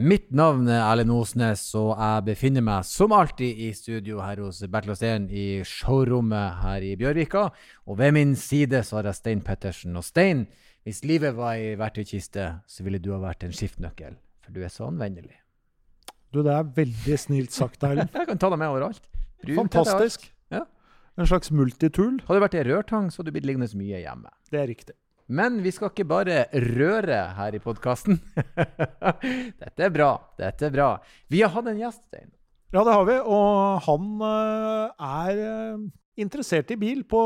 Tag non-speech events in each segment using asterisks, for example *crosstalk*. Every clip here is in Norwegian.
Mitt navn er Erlend Osnes, og jeg befinner meg som alltid i studio her hos Bertil Steen i showrommet her i Bjørvika. Og ved min side så har jeg Stein Pettersen. Og Stein, hvis livet var ei verktøykiste, så ville du ha vært en skiftnøkkel, for du er så anvendelig. Du, det er veldig snilt sagt, Erlend. *laughs* Jeg kan ta deg med overalt. Bruk Fantastisk. alt. Ja. En slags multitool. Hadde det vært ei rørtang, så hadde du blitt liggende mye hjemme. Det er riktig. Men vi skal ikke bare røre her i podkasten. *laughs* Dette er bra. Dette er bra. Vi har hatt en gjest, Stein. Ja, det har vi. Og han eh, er eh, interessert i bil på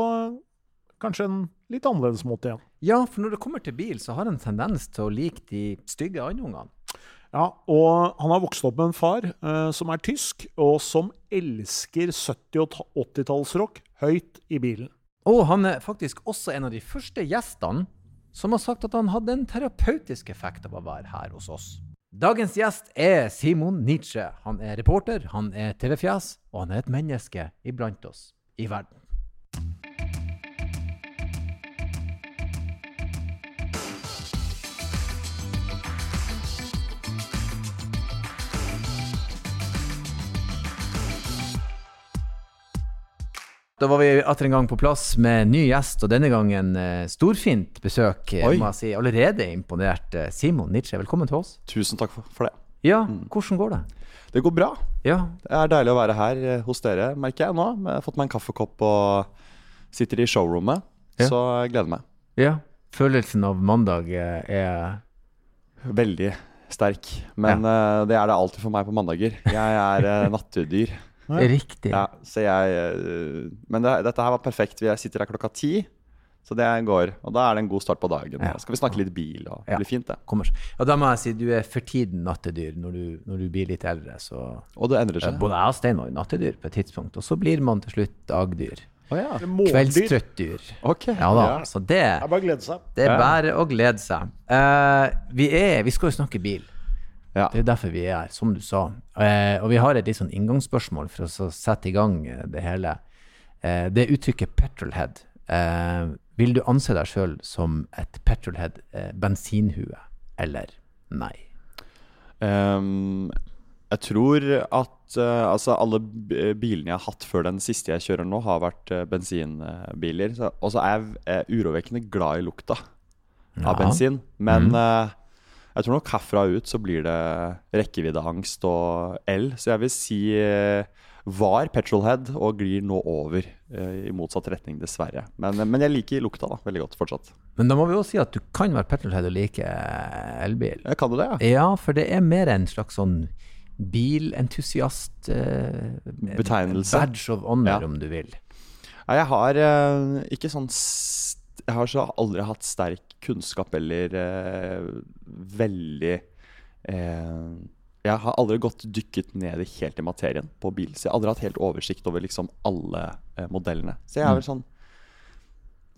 kanskje en litt annerledes måte igjen. Ja, for når det kommer til bil, så har han tendens til å like de stygge andungene. Ja, og han har vokst opp med en far uh, som er tysk, og som elsker 70- og 80-tallsrock høyt i bilen. Og han er faktisk også en av de første gjestene som har sagt at han hadde en terapeutisk effekt av å være her hos oss. Dagens gjest er Simon Nietzsche. Han er reporter, han er TV-fjes, og han er et menneske iblant oss i verden. Da var vi atter en gang på plass med ny gjest, og denne gangen eh, storfint besøk. eh, Oi. må jeg si. Allerede imponert. Eh, Simon Nietzsche, velkommen til oss. Tusen takk for, det. Ja, hvordan går det? Det går bra. Ja, Det er deilig å være her eh, hos dere, merker jeg nå. Jeg har fått meg en kaffekopp og sitter i showrommet. Ja. Så jeg gleder meg. ja. Følelsen av mandag er Veldig sterk. Men eh, det er det alltid for meg på mandager. Jeg er uh, *laughs* nattedyr. Ja. riktig. Ja, så jeg eh, Men det, dette her var perfekt. Jeg sitter her klokka ti. Så det går. Og da er det en god start på dagen. Ja. Da skal vi snakke litt bil, og det Ja. blir fint, det. Kommer. Og da må jeg si du er for tiden nattedyr når du, når du blir litt eldre. Så Og det endrer seg. både jeg og Steinar er nattedyr på et tidspunkt, og så blir man til slutt dagdyr. Oh, ja. Kveldstrøtt Kveldstrøttdyr. Ok. Ja da, Ja. så det Det er bare å glede seg. Det er bare å glede seg. Eh, vi, er, vi skal jo snakke bil. Ja. Det er derfor vi er her, som du sa. Eh, og vi har et litt sånn inngangsspørsmål for å sette i gang eh, det hele. Eh, det uttrykket 'petrolhead'. Eh, vil du anse deg sjøl som et petrolhead, eh, bensinhue, eller nei? Um, jeg tror at uh, altså alle bilene jeg har hatt før den siste jeg kjører nå, har vært uh, bensinbiler. Og så er jeg urovekkende glad i lukta av bensin. Men eh, jeg tror nok herfra ut så blir det rekkeviddeangst og el. Så jeg vil si eh, var petrolhead og glir nå over eh, i motsatt retning, dessverre. Men, men jeg liker lukta da, veldig godt fortsatt. Men da må vi jo si at du kan være petrolhead og like elbil. Jeg kan du det, ja? Ja, for det er mer en slags sånn bilentusiast eh, Betegnelse. Badge of honor, Ja. om du vil. Nei, jeg har eh, ikke sånn Jeg har så aldri hatt sterk kunnskap eller eh, veldig eh, Jeg har aldri gått dykket ned i helt i materien på bil. Så jeg har aldri hatt helt oversikt over liksom alle eh, modellene. Så jeg er vel sånn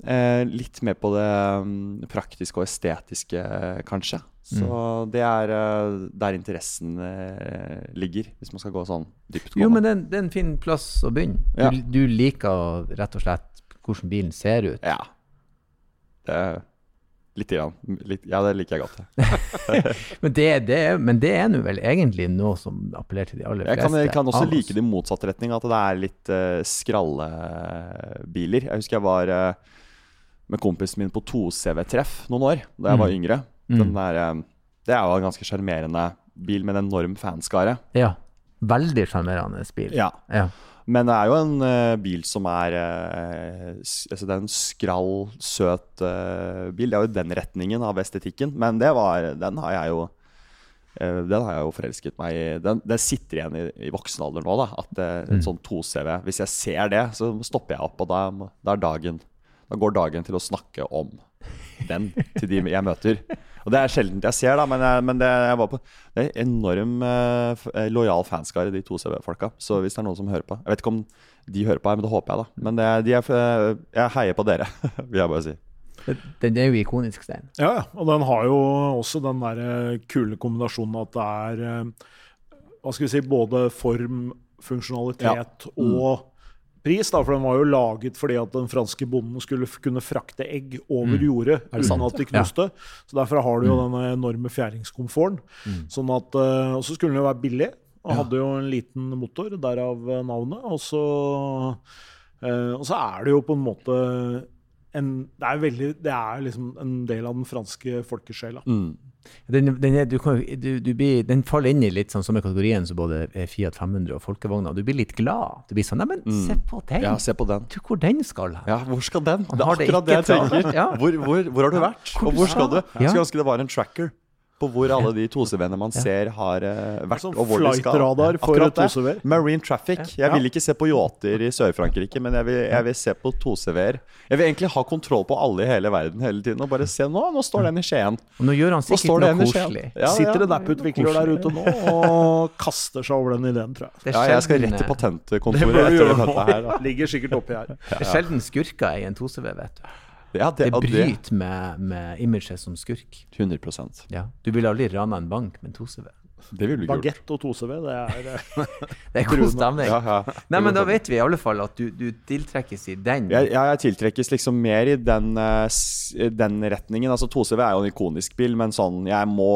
eh, litt mer på det um, praktiske og estetiske, eh, kanskje. Så det er uh, der interessen uh, ligger, hvis man skal gå sånn dyptgående. Jo, men det er, en- fin plass å begynne. Du, Ja. du liker rett og slett hvordan bilen ser ut. Ja. Det er Litt grann. Litt, ja, det liker jeg godt. *laughs* Men det, det, men det er nå vel egentlig noe som appellerer til de aller Jeg fleste. kan, jeg kan også like det i motsatt retning, at det er litt uh, skrallebiler. Jeg husker jeg var uh, med kompisen min på 2CV-treff noen år da jeg var yngre. Den der, eh, det er jo en ganske sjarmerende bil med en enorm fanskare. Ja. Veldig sjarmerende bil. Ja. Ja. Men det er jo en uh, bil som er uh, altså Det er en skrall, søt uh, bil. Det er jo den retningen av estetikken. Men det var, den har jeg jo Den har jeg jo forelsket meg i. Den, den sitter igjen i, i voksen alder nå, da. At en sånn 2CV Hvis jeg ser det, så stopper jeg opp, og da, da er dagen Da går dagen til å snakke om den til de jeg møter. Og det er sjelden jeg ser, da, men, jeg, men det, jeg var på Det er enorm eh, eh, lojal fanskare, de to CV-folka. Så hvis det er noen som hører på Jeg vet ikke om de hører på her, men det håper jeg, da. Men det, de er, jeg heier på dere, *laughs* vil jeg bare si. Den er jo ikonisk, Stein. Ja, ja. Og den har jo også den der eh, kule kombinasjonen at det er eh, Hva skal vi si Både form, funksjonalitet og pris, da, for den var jo laget fordi at den franske bonden skulle kunne frakte egg over Mm. jordet det uten sant? at de knuste. Så derfor har du jo Mm. denne enorme fjæringskomforten. Mm. Sånn at, eh, og så skulle den jo være billig, og Ja. hadde jo en liten motor, derav eh, navnet. Og så, eh, og så er det jo på en måte en, det, er veldig, det er liksom en del av den franske folkesjela. Mm. Den, den, er, du kan, du, du blir, den faller inn i litt sånn samme kategorien som både eh, Fiat 500 og folkevogna. Du blir litt glad. Du blir sånn Neimen, men se på den! Ja, se på den. Du, hvor den skal hen? Ja, hvor skal den? Han Det er akkurat det jeg tenker. Ja. Hvor, hvor, hvor har du vært? Hvor Og hvor skal du? Ja. Skulle ønske det var en tracker på hvor alle de tosevennene man ser, har eh, vært. Sånn og hvor de skal. Akkurat det. tosever. Marine traffic. Jeg vil ikke se på yachter i Sør-Frankrike, men jeg vil, jeg vil se på tosever. Jeg vil egentlig ha kontroll på alle i hele verden hele tiden. Og bare se nå, nå står den i Skien. Og nå gjør han sikkert noe koselig. Ja, Sitter det en app-utvikler der ute nå og kaster seg over den ideen, tror jeg. Ja, jeg skal rett til eh, patentkontoret etter dette her. da. Ligger sikkert oppi her. Det er sjelden skurker i en 2CV, vet du. Ja, det, Det bryter det med, med imaget som skurk. 100% Ja. Du ville aldri rana en bank med en 2CV. Det ville du ikke gjort. Bagett og 2CV, det er eh, *laughs* Det er god stemning. Ja, ja. Nei, men da vet vi i alle fall at du, du tiltrekkes i den. Ja, jeg tiltrekkes liksom mer i den, eh, den retningen. Altså 2CV er jo en ikonisk bil, men sånn Jeg må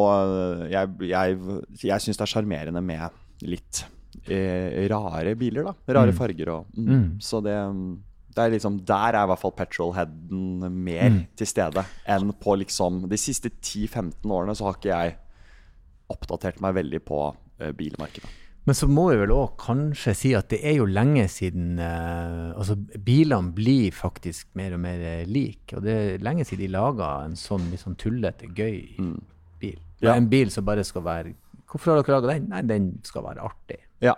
Jeg, jeg, jeg syns det er sjarmerende med litt eh, rare biler, da. Rare Mm. farger og mm. Mm. Så det, det er liksom Der er i hvert fall petrolheaden mer Mm. til stede enn på liksom De siste 10-15 årene så har ikke jeg oppdatert meg veldig på uh, bilmarkedet. Men så må vi vel òg kanskje si at det er jo lenge siden uh, Altså, bilene blir faktisk mer og mer eh, like. Og det er lenge siden de laga en sånn litt sånn tullete, gøy Mm. bil. Ja. En bil som bare skal være Hvorfor har dere laga den? Nei, den skal være artig. Ja.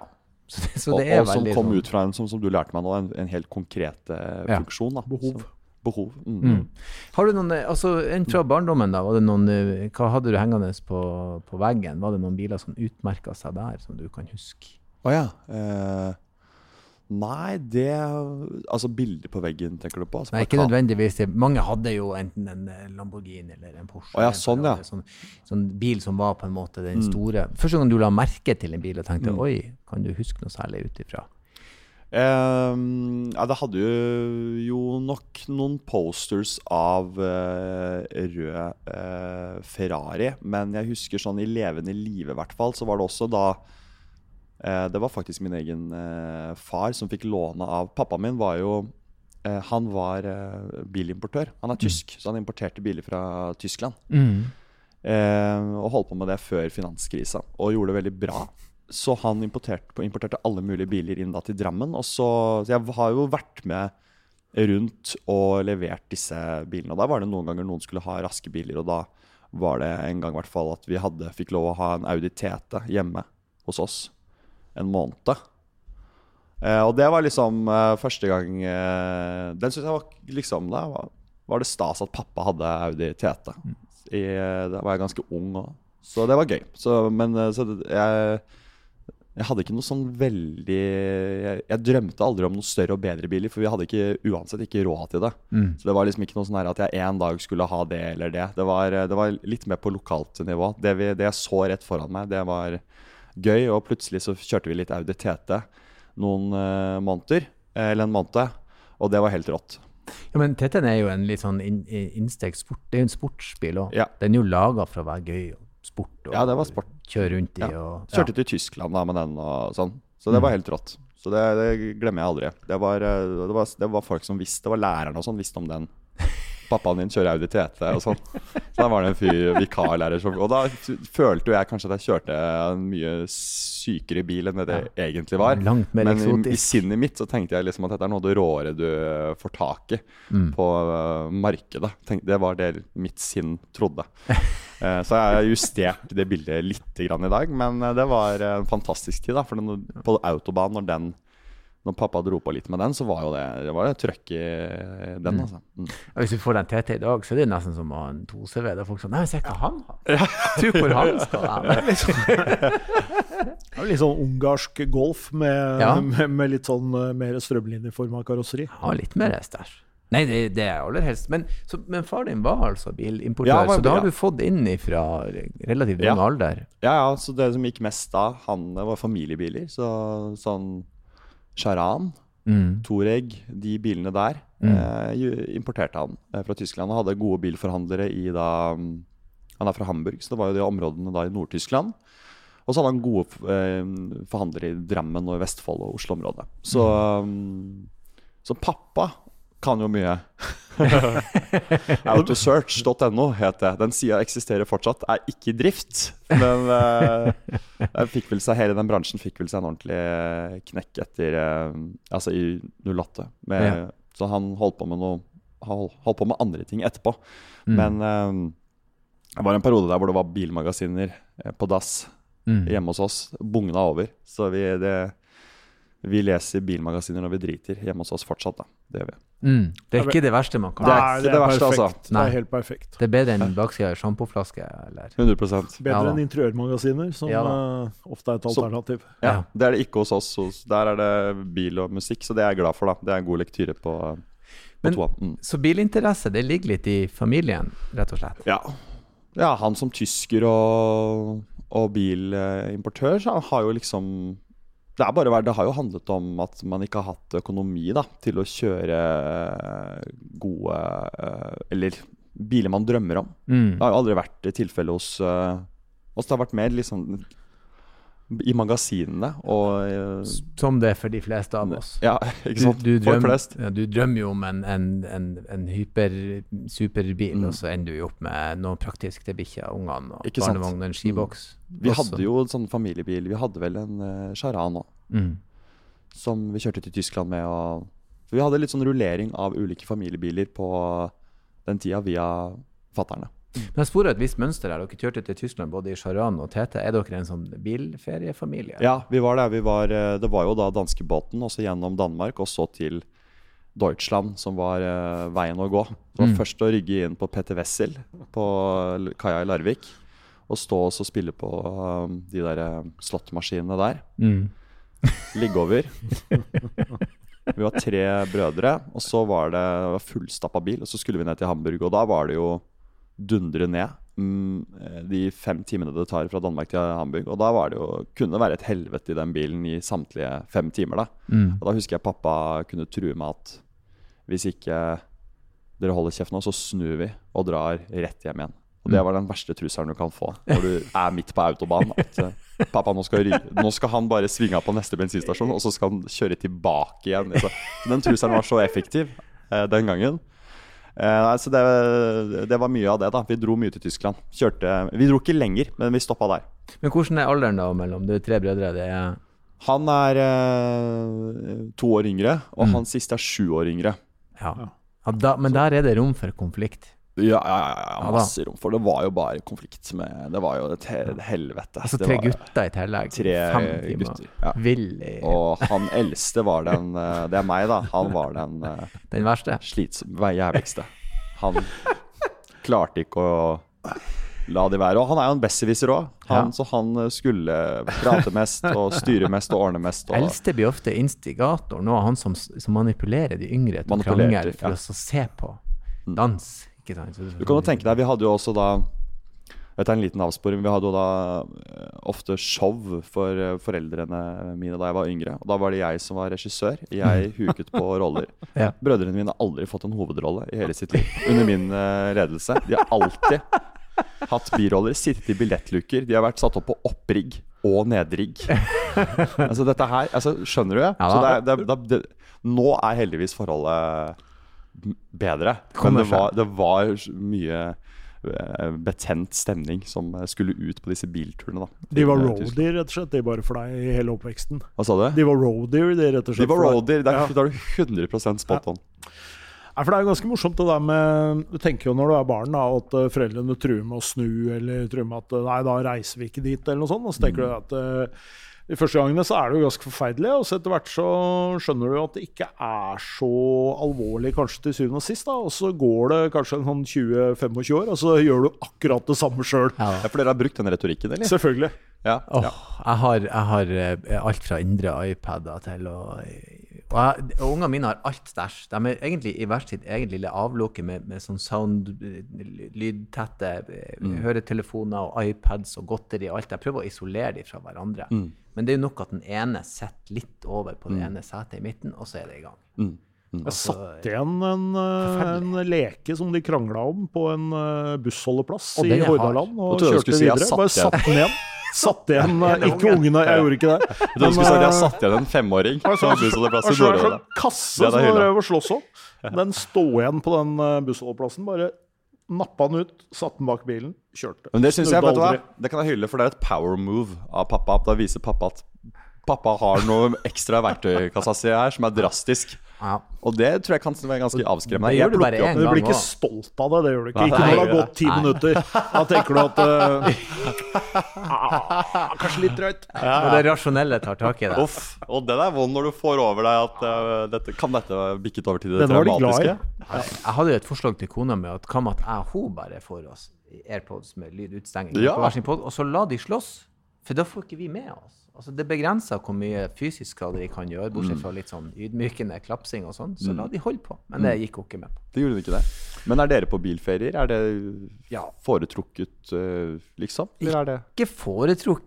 Så det, så og, det er og som kom sånn ut fra en, som, som du lærte meg nå, en, en helt konkret eh, Ja. funksjon. Da. behov. Så, behov. Mm. Mm. Har du noen, eh, altså En fra barndommen, da. Var det noen, eh, hva hadde du hengende på, på veggen? Var det noen biler som utmerka seg der, som du kan huske? Å ja. Eh, nei, det Altså bilder på veggen, tenker du på? Altså, Nei, ikke nødvendigvis. Mange hadde jo enten en eh, Lamborghini eller en Porsche. Å ja, sånn, ja. Sånn, sånn bil som var på en måte den Mm. store Første gang du la merke til en bil og tenkte Mm. oi, kan du huske noe særlig ut ifra? Ehm, ja, det hadde jo, jo nok noen posters av eh, rød eh, Ferrari. Men jeg husker sånn i levende live, i hvert fall, så var det også da eh, Det var faktisk min egen eh, far som fikk låne av Pappaen min var jo eh, Han var eh, bilimportør. Han er tysk, så han importerte biler fra Tyskland. Mm. og holdt på med det før finanskrisa, og gjorde det veldig bra. Så han importerte, importerte alle mulige biler inn da til Drammen. Og så, så jeg har jo vært med rundt og levert disse bilene. Og da var det noen ganger noen skulle ha raske biler, og da var det en gang i hvert fall at vi hadde, fikk lov å ha en Audi TT hjemme hos oss en måned. Eh, og det var liksom eh, første gang eh, Den syns jeg var liksom Da var, var det stas at pappa hadde Audi TT. I, eh, da var jeg ganske ung òg. Så det var gøy. Så, men eh, så det- jeg, jeg hadde ikke noe sånn veldig jeg, jeg drømte aldri om noe større og bedre biler, for vi hadde ikke, uansett ikke råd til det. Mm. Så det var liksom ikke noe sånn her at jeg en dag skulle ha det eller det. Det var, det var litt mer på lokalt nivå. Det, vi, det jeg så rett foran meg, det var gøy, og plutselig så kjørte vi litt Audi TT noen uh, måneder, eh, eller en måned, og det var helt rått. Ja, men TT-en er jo en litt sånn innstekt sport. Det er jo en sportsbil òg. Ja. Den er jo laga for å være gøy og sport. Og Ja, det var sport. Kjøre rundt i Ja. og Kjørte til Tyskland da med den og sånn. Så det Mm. var helt rått. Så det, det glemmer jeg aldri. Det var, eh, det, var, det var folk som visste, det var lærerne og sånn visste om den. *laughs* Pappaen din kjører Audi TT og sånn. Så da var det en fyr, vikarlærer som Og da følte jo jeg kanskje at jeg kjørte en mye sykere bil enn det det egentlig var. Langt mer Men i, i sinnet mitt så tenkte jeg liksom at dette er noe av det råere du får tak i Mm. på eh, markedet. Tenk, det var det mitt sinn trodde. *laughs* Eh, så jeg har justert det bildet litt i dag, men eh, det var en fantastisk tid. da For den, på autobahn, når, den, når pappa dro på litt med den, så var jo det, det var trøkk i den. Mm. altså. Mm. Og Hvis du får den TT i dag, så er det nesten som å ha en 2CV. Det er folk sånn Nei, se hva han har! Tro hvor han skal være! Det er jo litt sånn ungarsk golf med, Ja. med, med litt sånn eh, mer strømlinjeforma karosseri. Ja, litt mer stæsj. Nei, det, det er aller helst. Men, så, men far din var altså bilimportør, Ja, var- så da har ja. du fått inn fra relativt ung Ja. alder. Ja, ja, så det som gikk mest da, han var familiebiler. Så sånn Charan Mm. Toreg, de bilene der, Mm. eh, importerte han eh, fra Tyskland. Og hadde gode bilforhandlere i da mm, Han er fra Hamburg, så det var jo de områdene da i Nord-Tyskland. Og så hadde han gode eh, forhandlere i Drammen og i Vestfold og Oslo-området. Så, mm, så pappa kan jo mye. *laughs* Autosearch.no het det. Den sida eksisterer fortsatt. Er ikke i drift. Men uh, fikk vel seg, hele den bransjen fikk vel seg en ordentlig eh, knekk etter uh, Altså i 08. Med, Ja. Så han holdt på med noe holdt på med andre ting etterpå. Mm. Men uh, det var en periode der hvor det var bilmagasiner på dass Mm. hjemme hos oss. Bugna over. Så vi, det, vi leser bilmagasiner når vi driter hjemme hos oss fortsatt. da Det gjør vi. Mm. Det er ikke det verste man kan Det er Nei, ikke det verste, altså. perfekt. Det er helt perfekt. Det er bedre enn baksida av sjampoflaske, eller 100 Bedre Ja enn interiørmagasiner, som Ja eh, ofte er et alternativ. Ja, Ja. Det er det ikke hos oss. Hos- Der er det bil og musikk, så det er jeg glad for. da Det er en god lektyre på, på Men- toa. Mm. Så bilinteresse, det ligger litt i familien, rett og slett? Ja. ja, han som tysker og, og bilimportør så han har jo liksom det, er bare, det har jo handlet om at man ikke har hatt økonomi da, til å kjøre eh, gode eh, Eller biler man drømmer om. Mm. Det har jo aldri vært tilfelle hos eh, oss. Det har vært mer liksom i magasinene og eh, Som det er for de fleste av oss. Ja, *laughs* ikke sant? Du, du, drøm, drømmer, flest. ja, du drømmer jo om en, en, en, en hyper-superbil, Mm. og så ender du jo opp med noe praktisk til bikkja, ungene, og barnevogn og en skiboks. Vi Også. hadde jo en sånn familiebil. Vi hadde vel en uh, Charan òg, mm. som vi kjørte til Tyskland med. Og, vi hadde litt sånn rullering av ulike familiebiler på den tida via fatterne. Men jeg sporer et visst mønster her. Dere kjørte til Tyskland både i Charan og TT. Er dere en sånn bilferiefamilie? Ja, vi var der. Vi var, eh, det var jo da danskebåten, og så gjennom Danmark, og så til Deutschland, som var eh, veien å gå. Det var Mm. først å rygge inn på Petter Wessel på kaia i Larvik. Og stå og spille på eh, de der slåttmaskinene der. Mm. *laughs* Ligge over. Vi var tre brødre, og så var det, det fullstappa bil. Og så skulle vi ned til Hamburg, og da var det jo dundre ned. Mm, eh, de fem timene det tar fra Danmark til Hamburg. Og da var det jo, kunne det være et helvete i den bilen i samtlige fem timer. da Mm. Og da husker jeg pappa kunne true med at hvis ikke dere holder kjeft nå, så snur vi og drar rett hjem igjen. Og det var den verste trusselen du kan få når du *laughs* er midt på autobanen. At eh, pappa nå skal, nå skal han bare svinge av på neste bensinstasjon, og så skal han kjøre tilbake igjen. Den trusselen var så effektiv eh, den gangen. Eh, nei, så det, det var mye av det. da Vi dro mye til Tyskland. Kjørte, vi dro ikke lenger, men vi stoppa der. Men hvordan er alderen da mellom de tre brødre? Det er Han er eh, to år yngre, og Mm. han siste er sju år yngre. Ja. ja da, men der er det rom for konflikt. Ja, ja, ja, masse rom. For det var jo bare konflikt med Det var jo et helvete. Altså tre gutter i tillegg. Tre Fem timer. gutter. Ja. Vill Og han eldste var den eh, Det er meg, da. Han var den eh, *laughs* den verste. slitsomme, jævligste. Han klarte ikke å la de være. Og han er jo en besserwisser òg, Ja. så han eh, skulle prate mest og styre mest og ordne mest. Og, Eldste blir ofte instigator. Nå han som, som manipulerer de yngre til å krangle for ja. å se på Mm. dans. Ikke sant? Så- Du kan jo tenke deg, vi hadde jo også da Dette er en liten avsporing. Vi hadde jo da eh, ofte show for eh, foreldrene mine da jeg var yngre. Og da var det jeg som var regissør. Jeg *laughs* huket på roller. Ja. Brødrene mine har aldri fått en hovedrolle i hele sitt liv under min eh, ledelse. De har alltid hatt biroller, sittet i billettluker. De har vært satt opp på opprigg og nedrigg. *laughs* altså dette her, altså Skjønner du? Ja, det, er- det, er- det, det, nå er heldigvis forholdet bedre. Men det var, det var mye eh, betent stemning som skulle ut på disse bilturene. da De var eh, roadier, rett og slett, de bare for deg i hele oppveksten. Hva sa du? De var roadier, de, rett og De var roadier. Da Ja. er du 100 spot on. Nei, for Det er jo ganske morsomt det der med Du tenker jo når du er barn da, at eh, foreldrene truer med å snu, eller truer med at eh, nei, da reiser vi ikke dit, eller noe sånt. Og så tenker du at eh, de første gangene så er det jo ganske forferdelig, og så etter hvert så skjønner du at det ikke er så alvorlig kanskje til syvende og sist. da, Og så går det kanskje en sånn 20-25 år, og så gjør du akkurat det samme sjøl. Ja. Ja, for dere har brukt den retorikken, eller? Selvfølgelig. Ja. Ja. jeg, har, jeg har eh, alt fra indre iPader til å Og, jeg, og ungene mine har alt stæsj. De er egentlig i hvert sitt eget lille avlukke med, med sånn sound, eh, lydtette eh, Mm. høretelefoner og iPads og godteri og alt. Jeg prøver å isolere dem fra hverandre. Mm. Men det er jo nok at den ene sitter litt over på det ene setet i midten, og så er det i gang. Jeg Altså, satt igjen en, eh, en leke som de krangla om på en eh, bussholdeplass i. Hordaland, og jeg kjørte si videre. satt Bare satt den igjen. Satt igjen, *laughs* eh, ikke ungene, jeg gjorde ikke det. Du skulle sagt jeg satt igjen en femåring på en bussholdeplass i sånn kasse som drev og sloss om. *laughs* Den sto igjen på den bussholdeplassen. Bare nappa den ut, satte den bak bilen, kjørte. Men det synes jeg, vet du hva? Det kan jeg hylle, for det er et power move av pappa. Da viser pappa at pappa har noe ekstra i verktøykassa si her som er drastisk. Ja. Og det tror jeg kan være ganske avskremmende. det Jeg gjør du bare en gang du blir ikke stolt av det. Det gjør du ikke. Ikke når det har gått ti minutter. Da tenker du at uh, *laughs* ah, Kanskje litt drøyt. Og det rasjonelle tar tak i det. Uff. Og den er vond når du får over deg at uh, dette, Kan dette bikket over til det Denne var de traumatiske? Jeg hadde jo et forslag til kona mi at hva med at jeg og hun bare får oss AirPods med lydutstenging Ja. på hver sin pod, og så la de slåss. For da får ikke vi med oss. Altså Det begrenser hvor mye fysisk skaderi kan gjøre, Mm. bortsett fra litt sånn ydmykende klapsing og sånn. Så la de holde på. Men det gikk hun ikke med på. Det gjorde de ikke det. Men er dere på bilferier? Er det Ja. foretrukket, eh, liksom? Det Ikke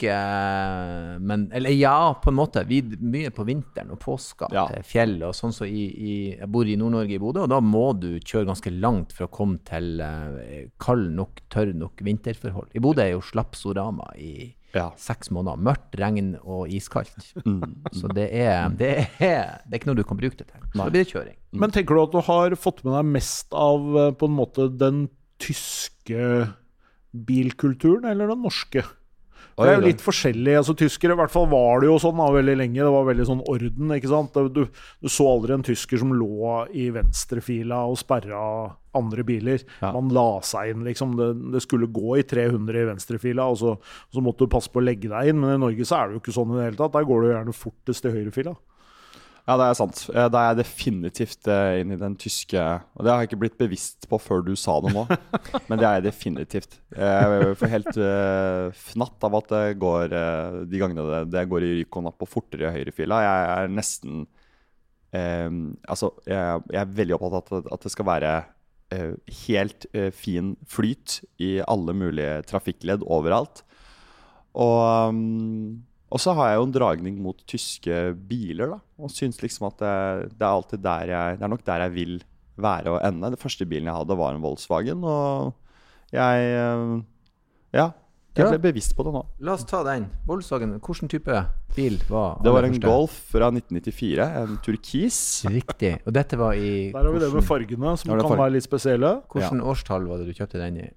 foretrukket, men Eller ja, på en måte. Vi mye på vinteren og påska Ja. til fjell. og sånn så i, i, Jeg bor i Nord-Norge, i Bodø, og da må du kjøre ganske langt for å komme til eh, kald nok, tørr nok vinterforhold. I Bodø er jo slappsorama i Ja. seks måneder. Mørkt, regn og iskaldt. Mm. Så det er, det, er, det er ikke noe du kan bruke det til. Så blir det kjøring. Men tenker du at du har fått med deg mest av eh, på en måte den tyske bilkulturen, eller den norske? Det er jo litt forskjellig. altså Tyskere, i hvert fall var det jo sånn da, veldig lenge. Det var veldig sånn orden. ikke sant? Du, du så aldri en tysker som lå i venstrefila og sperra andre biler. Ja. Man la seg inn, liksom. Det, det skulle gå i 300 i venstrefila, og så, så måtte du passe på å legge deg inn. Men i Norge så er det jo ikke sånn i det hele tatt. Der går du gjerne fortest i høyrefila. Ja, det er sant. Eh, Da er jeg definitivt eh, inn i den tyske Og det har jeg ikke blitt bevisst på før du sa det nå, *laughs* men det er jeg definitivt. Jeg får helt eh, fnatt av at det går de gangene det, det går i Rykon opp og fortere i høyrefila. Jeg er nesten um, Altså, jeg, jeg er veldig opptatt av at, at det skal være uh, helt fin flyt i alle mulige trafikkledd overalt. Og um, og så har jeg jo en dragning mot tyske biler, da. Og syns liksom at det, det er alltid der jeg Det er nok der jeg vil være og ende. Den første bilen jeg hadde, var en Volkswagen, og jeg eh, Ja. Jeg ble bevisst på det nå. La oss ta den. Volkswagen, hvilken type bil var Det var en første? Golf fra 1994. En turkis. Riktig. Og dette var i Der har vi det med fargene, som Ja, det kan farg... være litt spesielle. Hvilken årstall var det du kjøpte den i?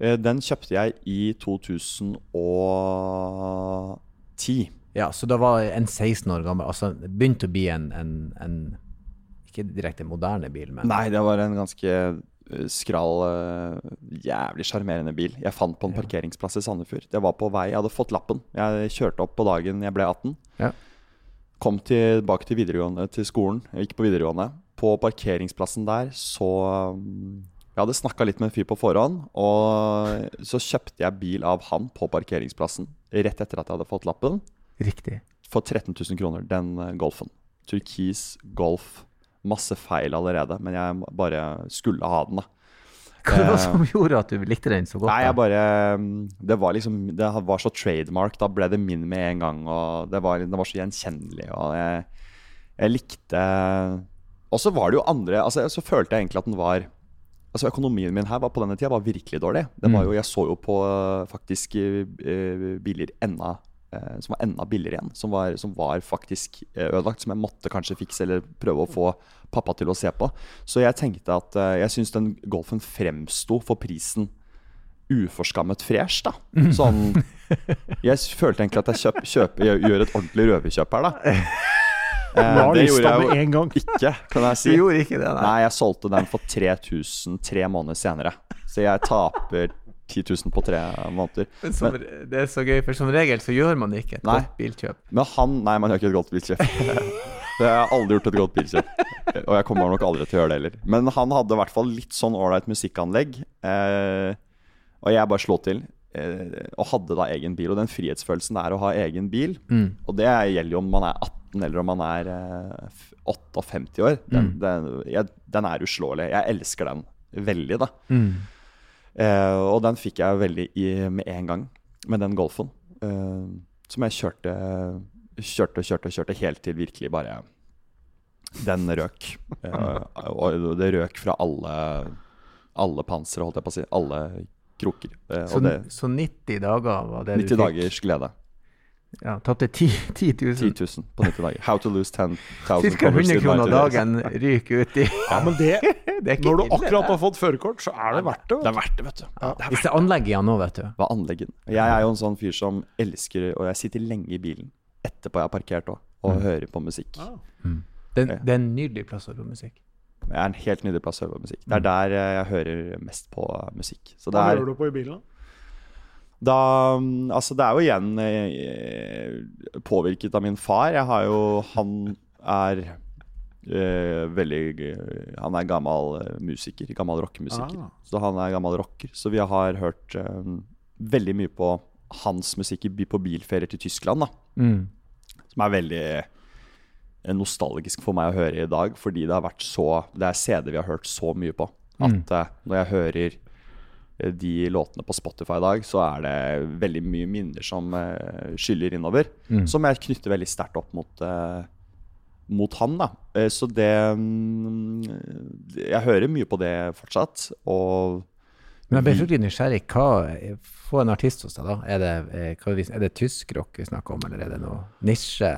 Eh, Den kjøpte jeg i 2010. Ja, så da var en 16 år gammel. Altså begynte å bli en, en, en Ikke direkte moderne bil, men Nei, det var en ganske eh, skral, eh, jævlig sjarmerende bil. Jeg fant på en parkeringsplass i Sandefjord. Det var på vei, Jeg hadde fått lappen. Jeg kjørte opp på dagen jeg ble 18. Ja. Kom tilbake til, til skolen. Jeg gikk på videregående. På parkeringsplassen der så um, Jeg hadde snakka litt med en fyr på forhånd, og så kjøpte jeg bil av han på parkeringsplassen rett etter at jeg hadde fått lappen, Riktig. for 13 000 kroner. Den eh, Golfen. Turkis Golf. Masse feil allerede, men jeg bare skulle ha den, da. Hva var det Eh, som gjorde at du likte den så godt? Nei, jeg bare mm, Det var liksom Det var så trademark. Da ble det min med en gang. Og det var, det var så gjenkjennelig. Og jeg, jeg likte Og så var det jo andre altså, Så følte jeg egentlig at den var Altså Økonomien min her var på denne tida var virkelig dårlig. Det var Mm. jo, Jeg så jo på eh, faktisk eh, biler enda eh, som var enda billigere igjen. Som var, som var faktisk ødelagt. Som jeg måtte kanskje fikse eller prøve å få pappa til å se på. Så jeg tenkte at jeg syns den Golfen fremsto for prisen uforskammet fresh, da. Sånn *laughs* Jeg følte egentlig at jeg kjøp, jeg gjør et ordentlig røverkjøp her, da. Eh, det gjorde jeg jo ikke, kan jeg Du gjorde ikke det, nei. Nei, jeg solgte den for 3000 tre måneder senere. Så jeg taper 10 000 på tre måneder. Men som, det er så gøy, for som regel så gjør man ikke et Nei. godt bilkjøp. Men han Nei, man gjør ikke et godt bilkjøp. *laughs* Det har jeg aldri gjort et godt bilkjøp. Og jeg kommer nok aldri til å gjøre det heller. Men han hadde i hvert fall litt sånn ålreit musikkanlegg. Eh, og jeg bare slo til. Eh, og hadde da egen bil. Og den frihetsfølelsen det er å ha egen bil, Mm. og det gjelder jo om man er 18 18 eller om man er eh, f- 58 år, den, den, jeg, den er uslåelig. Jeg elsker den veldig, da. Eh, og den fikk jeg veldig i med en gang, med den Golfen. eh, som jeg kjørte, kjørte, kjørte, kjørte helt til virkelig bare Den røk. Eh, og det røk fra alle, alle pansere, holdt jeg på å si. Alle kroker. Eh, Så, det, så 90 dager var det 90 du fikk? dagers glede. Ja, Tapte 10, 10 000. 10 000 på 90 dager. How to lose 10 000 Ca. 100 kroner dagen ryker ut i *laughs* Ja, men det, *laughs* Det er ikke når du akkurat det. har fått førerkort, så er det verdt det. Det er verdt det, vet du. Ja, Hvis det er anlegg igjen nå, vet du. Hva er anleggen? Jeg er jo en sånn fyr som elsker Og jeg sitter lenge i bilen etterpå jeg har parkert òg, og hører på musikk. Ja. Det, det er en nydelig plass å høre på musikk. Det er en helt nydelig plass å høre på musikk. Det er der eh, jeg hører mest på musikk. Så det Hva er hører du på i bilen? da? Da mm, Altså, det er jo igjen eh, påvirket av min far. Jeg har jo Han er eh, veldig Han er gammel eh, musiker. Gammel rockemusiker. Ah. Så han er gammel rocker. Så vi har hørt eh, veldig mye på hans musikk på bilferier til Tyskland, da. Mm. Som er veldig eh, nostalgisk for meg å høre i dag, fordi det har vært så Det er CD vi har hørt så mye på. At eh, når jeg hører de låtene på Spotify i dag, så er det veldig mye minner som uh, skyller innover. Som jeg knytter veldig sterkt opp mot, uh, mot han, da. Uh, så det um, Jeg hører mye på det fortsatt. Og Men jeg ble fryktelig nysgjerrig. Hva, få en artist hos deg, da. Er det, er, er det tyskrock vi snakker om, eller er det noe nisje?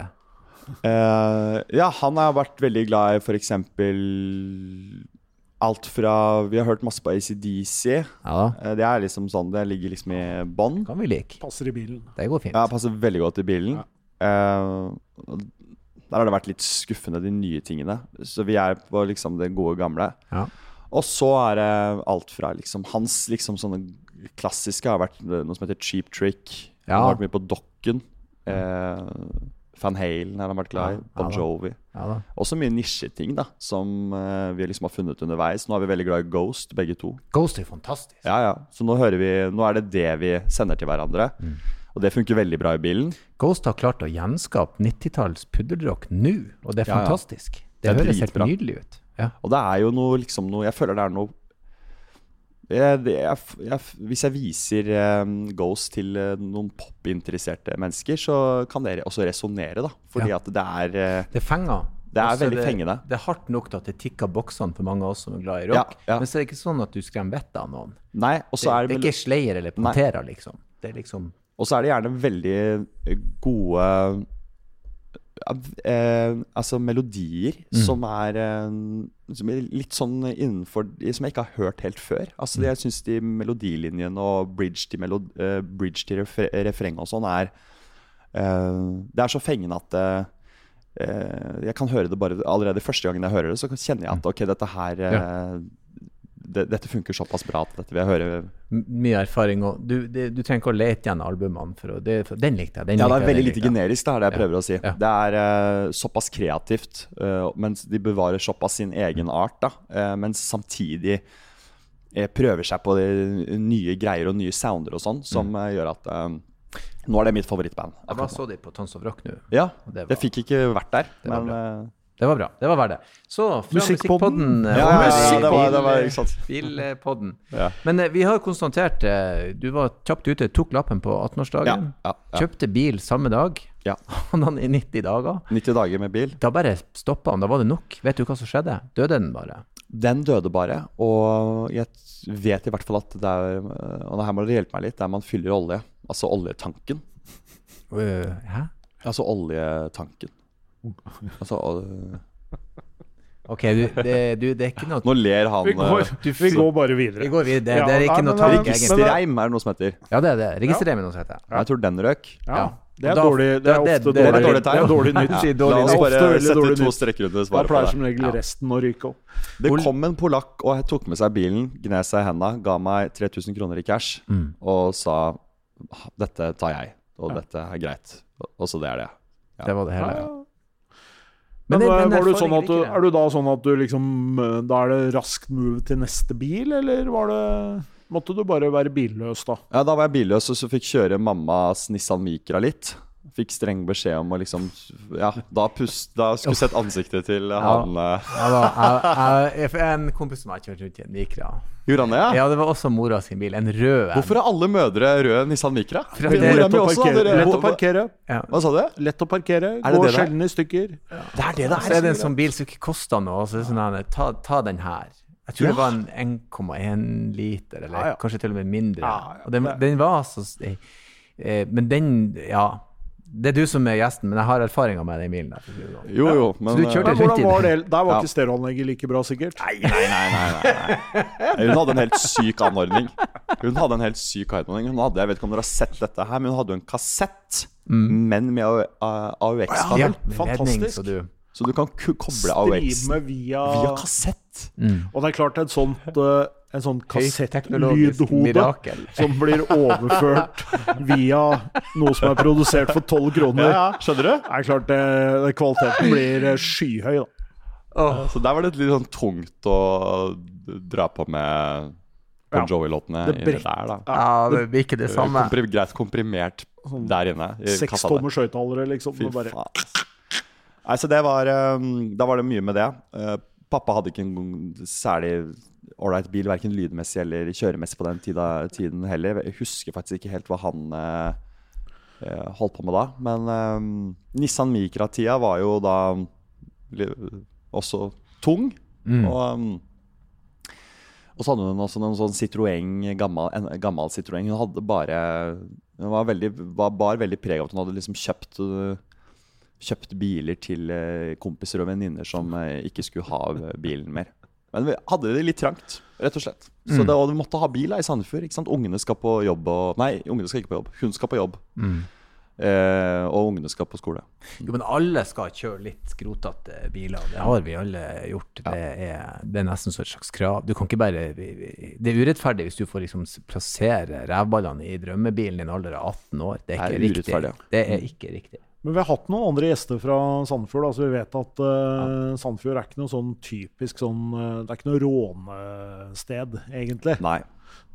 Eh, ja, han har vært veldig glad i f.eks. alt fra Vi har hørt masse på ACDC. Ja Eh, det er liksom sånn, det ligger liksom i bånn. kan vi like. Passer i bilen. Det går fint. Ja, passer veldig godt i bilen. Ja. Uh, der har det vært litt skuffende, de nye tingene. Så vi er på liksom det gode gamle. Ja. Og så er det alt fra liksom Hans liksom sånne klassiske har vært noe som heter Cheap Trick. Ja. Han har vært mye på Dokken. Eh, Van Halen har han vært glad i. Ja, Bon. Jovi. Ja. Også mye nisjeting da som uh, vi liksom har funnet underveis. Nå er vi veldig glad i Ghost, begge to. Ghost er fantastisk. Ja, ja. Så nå hører vi Nå er det det vi sender til hverandre. Mm. Og det funker veldig bra i bilen. Ghost har klart å gjenskape 90-talls pudderdrock nå, og det er Ja, ja. fantastisk. Det, Det er høres helt nydelig ut. Ja. Og det er jo noe liksom noe Jeg føler det er noe jeg, jeg, jeg, Hvis jeg viser um, Ghost til uh, noen popinteresserte mennesker, så kan det også resonnere, da. Fordi Ja. at det er uh, Det fenger. Det er også veldig det, fengende. Det er hardt nok til at det tikker boksene for mange av oss som er glad i rock. ja. Men så er det ikke sånn at du skremmer vettet av noen. Nei, Det, så det er vel ikke Slayer eller. Pantera, liksom. Det liksom Og så er det gjerne veldig gode eh, Altså melodier som er eh, som er litt sånn innenfor Som jeg ikke har hørt helt før. Altså Jeg syns de melodilinjene og bridge til, melod, eh, bridge til refre, refreng og sånn er eh, Det er så fengende at eh, eh, jeg kan høre det bare allerede første gangen jeg hører det, så kjenner jeg at ok, dette her eh, det, Dette funker såpass bra at dette vil jeg høre mye erfaring. Og du, det, du trenger ikke å lete igjen albumene, for å, det, for den likte jeg. Den Ja, det er veldig lite generisk, det er det jeg Ja. prøver å si. Ja. Det er uh, såpass kreativt, uh, mens de bevarer såpass sin egen art, da. uh, mens samtidig prøver seg på nye greier og nye sounder og sånn, som Mm. gjør at Nå er det mitt favorittband. Jeg bare så de på Tons of Rock nå. Ja, det, det det fikk ikke vært der, var men Det var bra. Det var verdt det. Så fra Musikkpodden. Ja, ja, ja, det var- det var- ikke sant. Bilpodden. Ja. Men eh, vi har konstatert eh, Du var kjapt ute, tok lappen på 18-årsdagen. ja, ja, ja. Kjøpte bil samme dag. Ja. *laughs* Hadde han i 90 dager. 90 dager med bil. Da bare stoppa han. Da var det nok. Vet du hva som skjedde? Døde den bare? Den døde bare, og jeg vet i hvert fall at det er eh, Og her må dere hjelpe meg litt, der man fyller olje. Altså oljetanken. Øh, hæ? Altså oljetanken. Altså øh, Ok, du, det, du, det er ikke noe Nå ler han Vi går, du, vi går bare videre. Vi går videre. Det, Ja, det er ikke noe men- tak, men- Registerreim er det noe som heter. Ja, det er det. Registrer er noe som heter. Jeg tror den røk. Ja, Ja. det er Da- dårlig. Det er ofte det- det dårlig, tegn. dårlig nytt. Ja. La oss bare sette to strekker under svaret Da pleier som regel Ja. resten å ryke opp. Det kom en polakk og tok med seg bilen, gned seg i henda, ga meg 3000 kroner i cash Mm. og sa dette tar jeg, og dette er greit. Og så det er det. Det var det hele. Ja, Men, eh, men var du sånn at du, er du da sånn at du liksom eh, Da er det raskt move til neste bil, eller var det Måtte du bare være billøs da? Ja, Da var jeg billøs og så fikk kjøre mammas Nissan Micra litt. Fikk streng beskjed om å liksom Ja, da, pust, da skulle jeg sett ansiktet til han eh, Ja, da, jeg, jeg, en kompis som jeg kjørte rundt i en Micra. Gjorde han det? Ja? Ja, det var også mora sin bil. En rød en. Hvorfor har alle mødre rød Nissan Micra? Det er Lett å parkere. Lett å parkere. Ja. Hva sa du? Lett å parkere. Er Går er? sjelden i stykker. Det er det det Så er det en sånn bil som ikke koster noe. Så er det sånn her, ta, ta den her. Jeg tror Ja. det var en 1,1 liter, eller Ja, ja. kanskje til og med mindre. Ja, ja. Og den, den var så eh, eh, Men den, ja Det er du som er gjesten, men jeg har erfaringer med den bilen. Der, sånn. Jo, jo, men Så du kjørte eh, Men hvordan rundt var det? Der var Ja. ikke stereoanlegget like bra, sikkert. Nei, nei, nei, nei, nei. Hun hadde en helt syk anordning. Hun hadde en helt syk anordning. Hun hadde, jeg vet ikke om dere har sett dette her, men hun hadde jo en kassett, men med AUX-kabel. Ja, fantastisk. så du Så du kan koble AUX-en via, via kassett. Og det er klart et sånt uh, en sånn kassettlydhode som blir overført *laughs* via noe som er produsert for tolv kroner. Skjønner du? Det er klart det, det, kvaliteten blir eh, skyhøy, da. Så der var det litt sånn tungt å dra på med Bon Jovi-låtene ja, inni der, da. Ja, det blir ikke det samme. Komprim, greit komprimert der inne. Seks tommers høyttalere, liksom. Fy faen. Nei, så det var um, Da var det mye med det. Pappa hadde ikke en særlig ålreit bil, verken lydmessig eller kjøremessig på den tida, tiden heller. Jeg husker faktisk ikke helt hva han uh, uh, holdt på med da. Men eh, Nissan Micra-tida var jo da også tung. Og, um, og så hadde hun også en sånn Citroën, gammel, en gammel Citroën. Hun hadde bare Hun var veldig, var, bar veldig preg av at hun hadde liksom kjøpt uh, Kjøpt biler til uh, kompiser og venninner som uh, ikke skulle ha uh, bilen mer. Men vi hadde det litt trangt, rett og slett. Så det, og vi måtte ha bil i Sandefjord. ikke sant? Ungene skal på jobb og Nei, ungene skal ikke på jobb. Hun skal på jobb. Eh, og ungene skal på skole. Jo, men alle skal kjøre litt skrotete biler. Det har vi alle gjort. Det, er, det er nesten så et slags krav. Du kan ikke bare Det er urettferdig hvis du får liksom plassere rævballene i drømmebilen i en alder av 18 år. Det er Det er riktig. ja. Det er ikke riktig. Men vi har hatt noen andre gjester fra Sandefjord. Altså vi vet at uh, Sandefjord er ikke noe sånn typisk sånn uh, Det er ikke noe rånested, egentlig. Nei,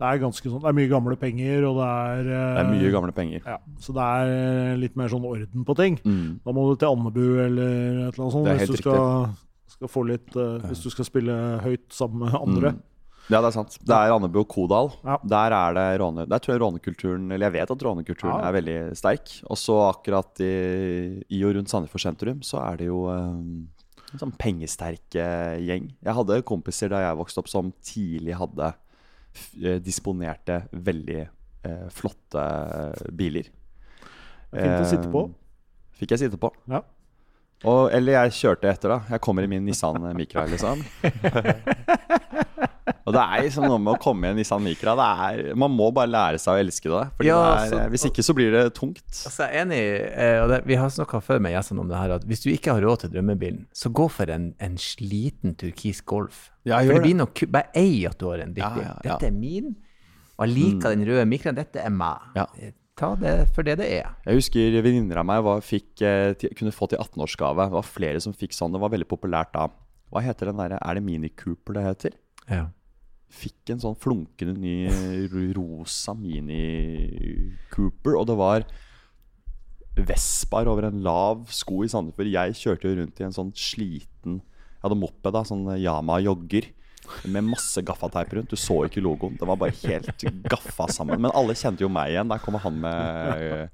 Det er ganske sånn Det er mye gamle penger, og det er uh, det er mye gamle penger. Ja, så det er litt mer sånn orden på ting. Mm. Da må du til Andebu eller et eller annet sånt Det er hvis du skal, skal få litt uh, Hvis du skal spille høyt sammen med andre. Mm. Ja, det er sant. Det er Andebu og Kodal. Ja. Der er det råne... Der tror jeg rånekulturen Eller jeg vet at rånekulturen Ja. er veldig sterk. Og så akkurat i, i og rundt Sandefjord sentrum så er det jo um, en sånn pengesterk eh, gjeng. Jeg hadde kompiser da jeg vokste opp som tidlig hadde eh, disponerte veldig eh, flotte biler. Er fint å sitte på. Fikk jeg sitte på. Ja. Og, eller jeg kjørte etter, da. Jeg kommer i min Nissan Micra, liksom. *laughs* Og det er liksom noe med å komme i en Nissan Micra. Det er, man må bare lære seg å elske det. Fordi Ja, det er, så- hvis ikke så blir det tungt. Altså, jeg er enig, eh, og det, vi har snakka før med gjestene om det her, at hvis du ikke har råd til drømmebilen, så gå for en, en sliten turkis Golf. Ja, for det blir nok Bare ei at du har en drittbil. Ja, ja, ja. Dette er min, og jeg liker den røde mikroen. Dette er meg. Ja. Ta det for det det er. Jeg husker venninner av meg var, fikk, eh, kunne få til 18-årsgave. Det var flere som fikk sånn. Det var veldig populært da. Hva heter den derre Er det Mini Cooper det heter? Ja. Fikk en sånn flunkende ny rosa Mini Cooper, og det var Vespaer over en lav sko i Sandefjord. Jeg kjørte jo rundt i en sånn sliten Jeg hadde moped, da, sånn Yama jogger. Med masse gaffateip rundt. Du så ikke logoen. Det var bare helt gaffa sammen. Men alle kjente jo meg igjen. Der kommer han med,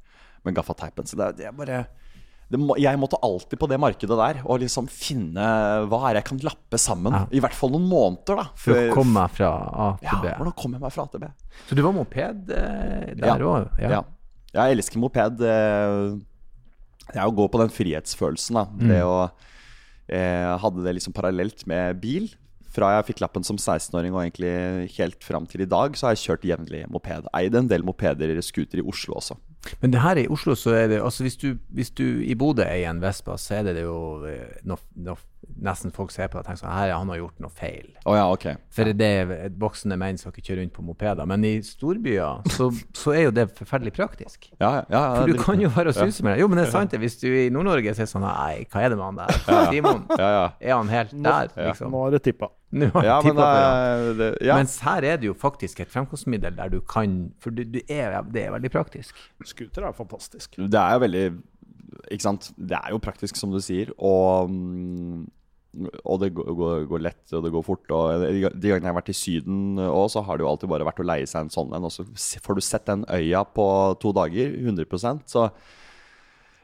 med gaffateipen. Så det, det er bare det må, Jeg måtte alltid på det markedet der og liksom finne hva er jeg kan lappe sammen. Ja. I hvert fall noen måneder, da. For å komme meg fra A til B. ja, hvordan kom jeg meg fra A til B? Så du var moped eh, der òg? Ja. Jeg elsker moped. eh, Det er å gå på den frihetsfølelsen. Da. Det å eh, Hadde det liksom parallelt med bil. Fra jeg fikk lappen som 16-åring og egentlig helt fram til i dag, så har jeg kjørt jevnlig moped. Eid en del mopeder, scooter i Oslo også. Men det her i Oslo, så er det altså hvis du, hvis du i Bodø eier en Vespa, så er det jo eh, noe, noe nesten folk ser på det og tenker sånn Her, han har gjort noe feil. Å ja, ok. For det er voksne menn som ikke kjører rundt på mopeder. Men i storbyer så, så er jo det forferdelig praktisk. Ja, ja, ja, For du kan jo være og suse med det. Jo, men det er *laughs* sant det. Hvis du i Nord-Norge så er sånn Nei, hva er det med han der? Simon, Ja, ja. er han helt der, liksom? Nå har det tippa. Nå har jeg Ja, men det. det, det, ja. Mens her er det jo faktisk et fremkomstmiddel der du kan For du, du er, det er veldig praktisk. Scooter er fantastisk. Det er jo veldig Ikke sant. Det er jo praktisk, som du sier. Og, mm, og det går, går, går lett, og det går fort. Og de gangene jeg har vært i Syden òg, så har det jo alltid bare vært å leie seg en sånn en. Og så får du sett den øya på to dager, 100% Så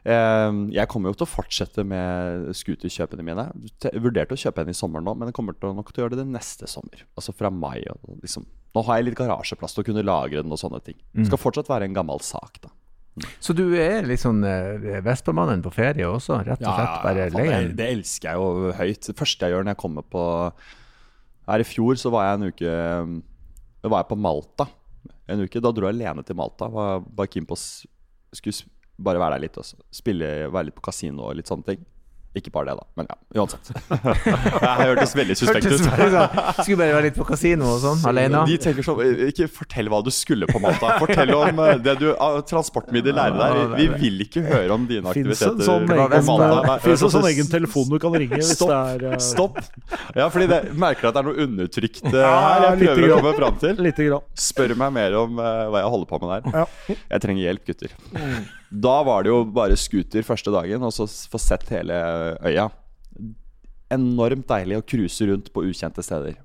eh, jeg kommer jo til å fortsette med scooterkjøpene mine. Jeg vurderte å kjøpe en i sommer nå, men jeg kommer til nok til å gjøre det det neste sommer. Altså fra mai. Liksom. Nå har jeg litt garasjeplass til å kunne lagre den og sånne ting. Det skal fortsatt være en gammel sak, da. Så du er litt sånn eh, Vestpamannen på ferie også? Rett og slett bare faen, leie det, det elsker jeg jo høyt. Det første jeg gjør når jeg kommer på Her i fjor så var jeg en uke Da var jeg på Malta en uke. Da dro jeg alene til Malta. Var keen på å Skulle bare være der litt og spille, være litt på kasino og litt sånne ting. Ikke bare det, da. Men ja, uansett. *laughs* jeg hørtes veldig suspekt ut. sånn, Skulle bare være litt på kasino og sånn, alene? De tenker sånn Ikke fortell hva du skulle på Malta. Fortell om eh, det du ah, transportmiddel lærer deg. Vi, vi vil ikke høre om dine aktiviteter. sånn på Malta. Fins det en sånn egen telefon du kan ringe hvis Stopp. det er eh, Stopp. Ja, fordi det merker at det er noe undertrykt eh, Ja, her. Jeg prøver å komme fram til. Spør meg mer om eh, hva jeg holder på med der. Jeg trenger hjelp, gutter. Da var det jo bare scooter første dagen, og så få sett hele øya. Enormt deilig å cruise rundt på ukjente steder.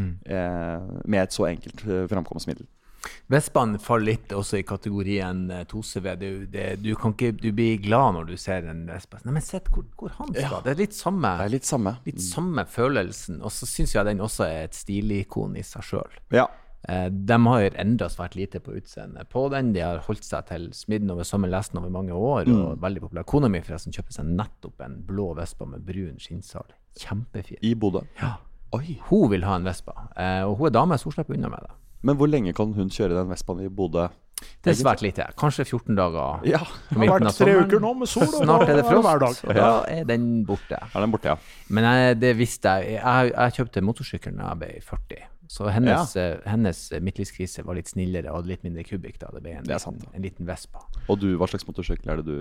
Eh, med et så enkelt eh, framkomstmiddel. Vestbanen faller litt også i kategorien eh, 2CV. Du, det, du, kan ikke, du blir glad når du ser en Vestbanen. Nei, men sett hvor, hvor han skal. Det er litt samme, Det er litt samme. litt samme følelsen. Og så syns jeg den også er et stilikon i seg sjøl. Ja. Eh, de har endra svært lite på utseendet på den. De har holdt seg til smidden over samme lesten over mange år. Og veldig populær. Kona mi forresten kjøper seg nettopp en blå Vespa med brun skinnsal. Kjempefin. I Bodø. Ja. Oi. Hun vil ha en Vespa, eh, og hun er dame, så hun slipper unna med det. Men hvor lenge kan hun kjøre den Vespaen i Bodø? Det er svært lite. Kanskje 14 dager. Ja, Det har vært tre uker nå med sol, og Snart er det hver frost, dag. og da er den borte. er den borte, ja. Men jeg, det visste jeg. Jeg, jeg kjøpte motorsykkel da jeg ble 40. Så hennes, ja. hennes midtlivskrise var litt snillere og litt mindre kubikk da det ble en, Det liten, sant. en liten Vespa. Og du, hva slags motorsykkel er det du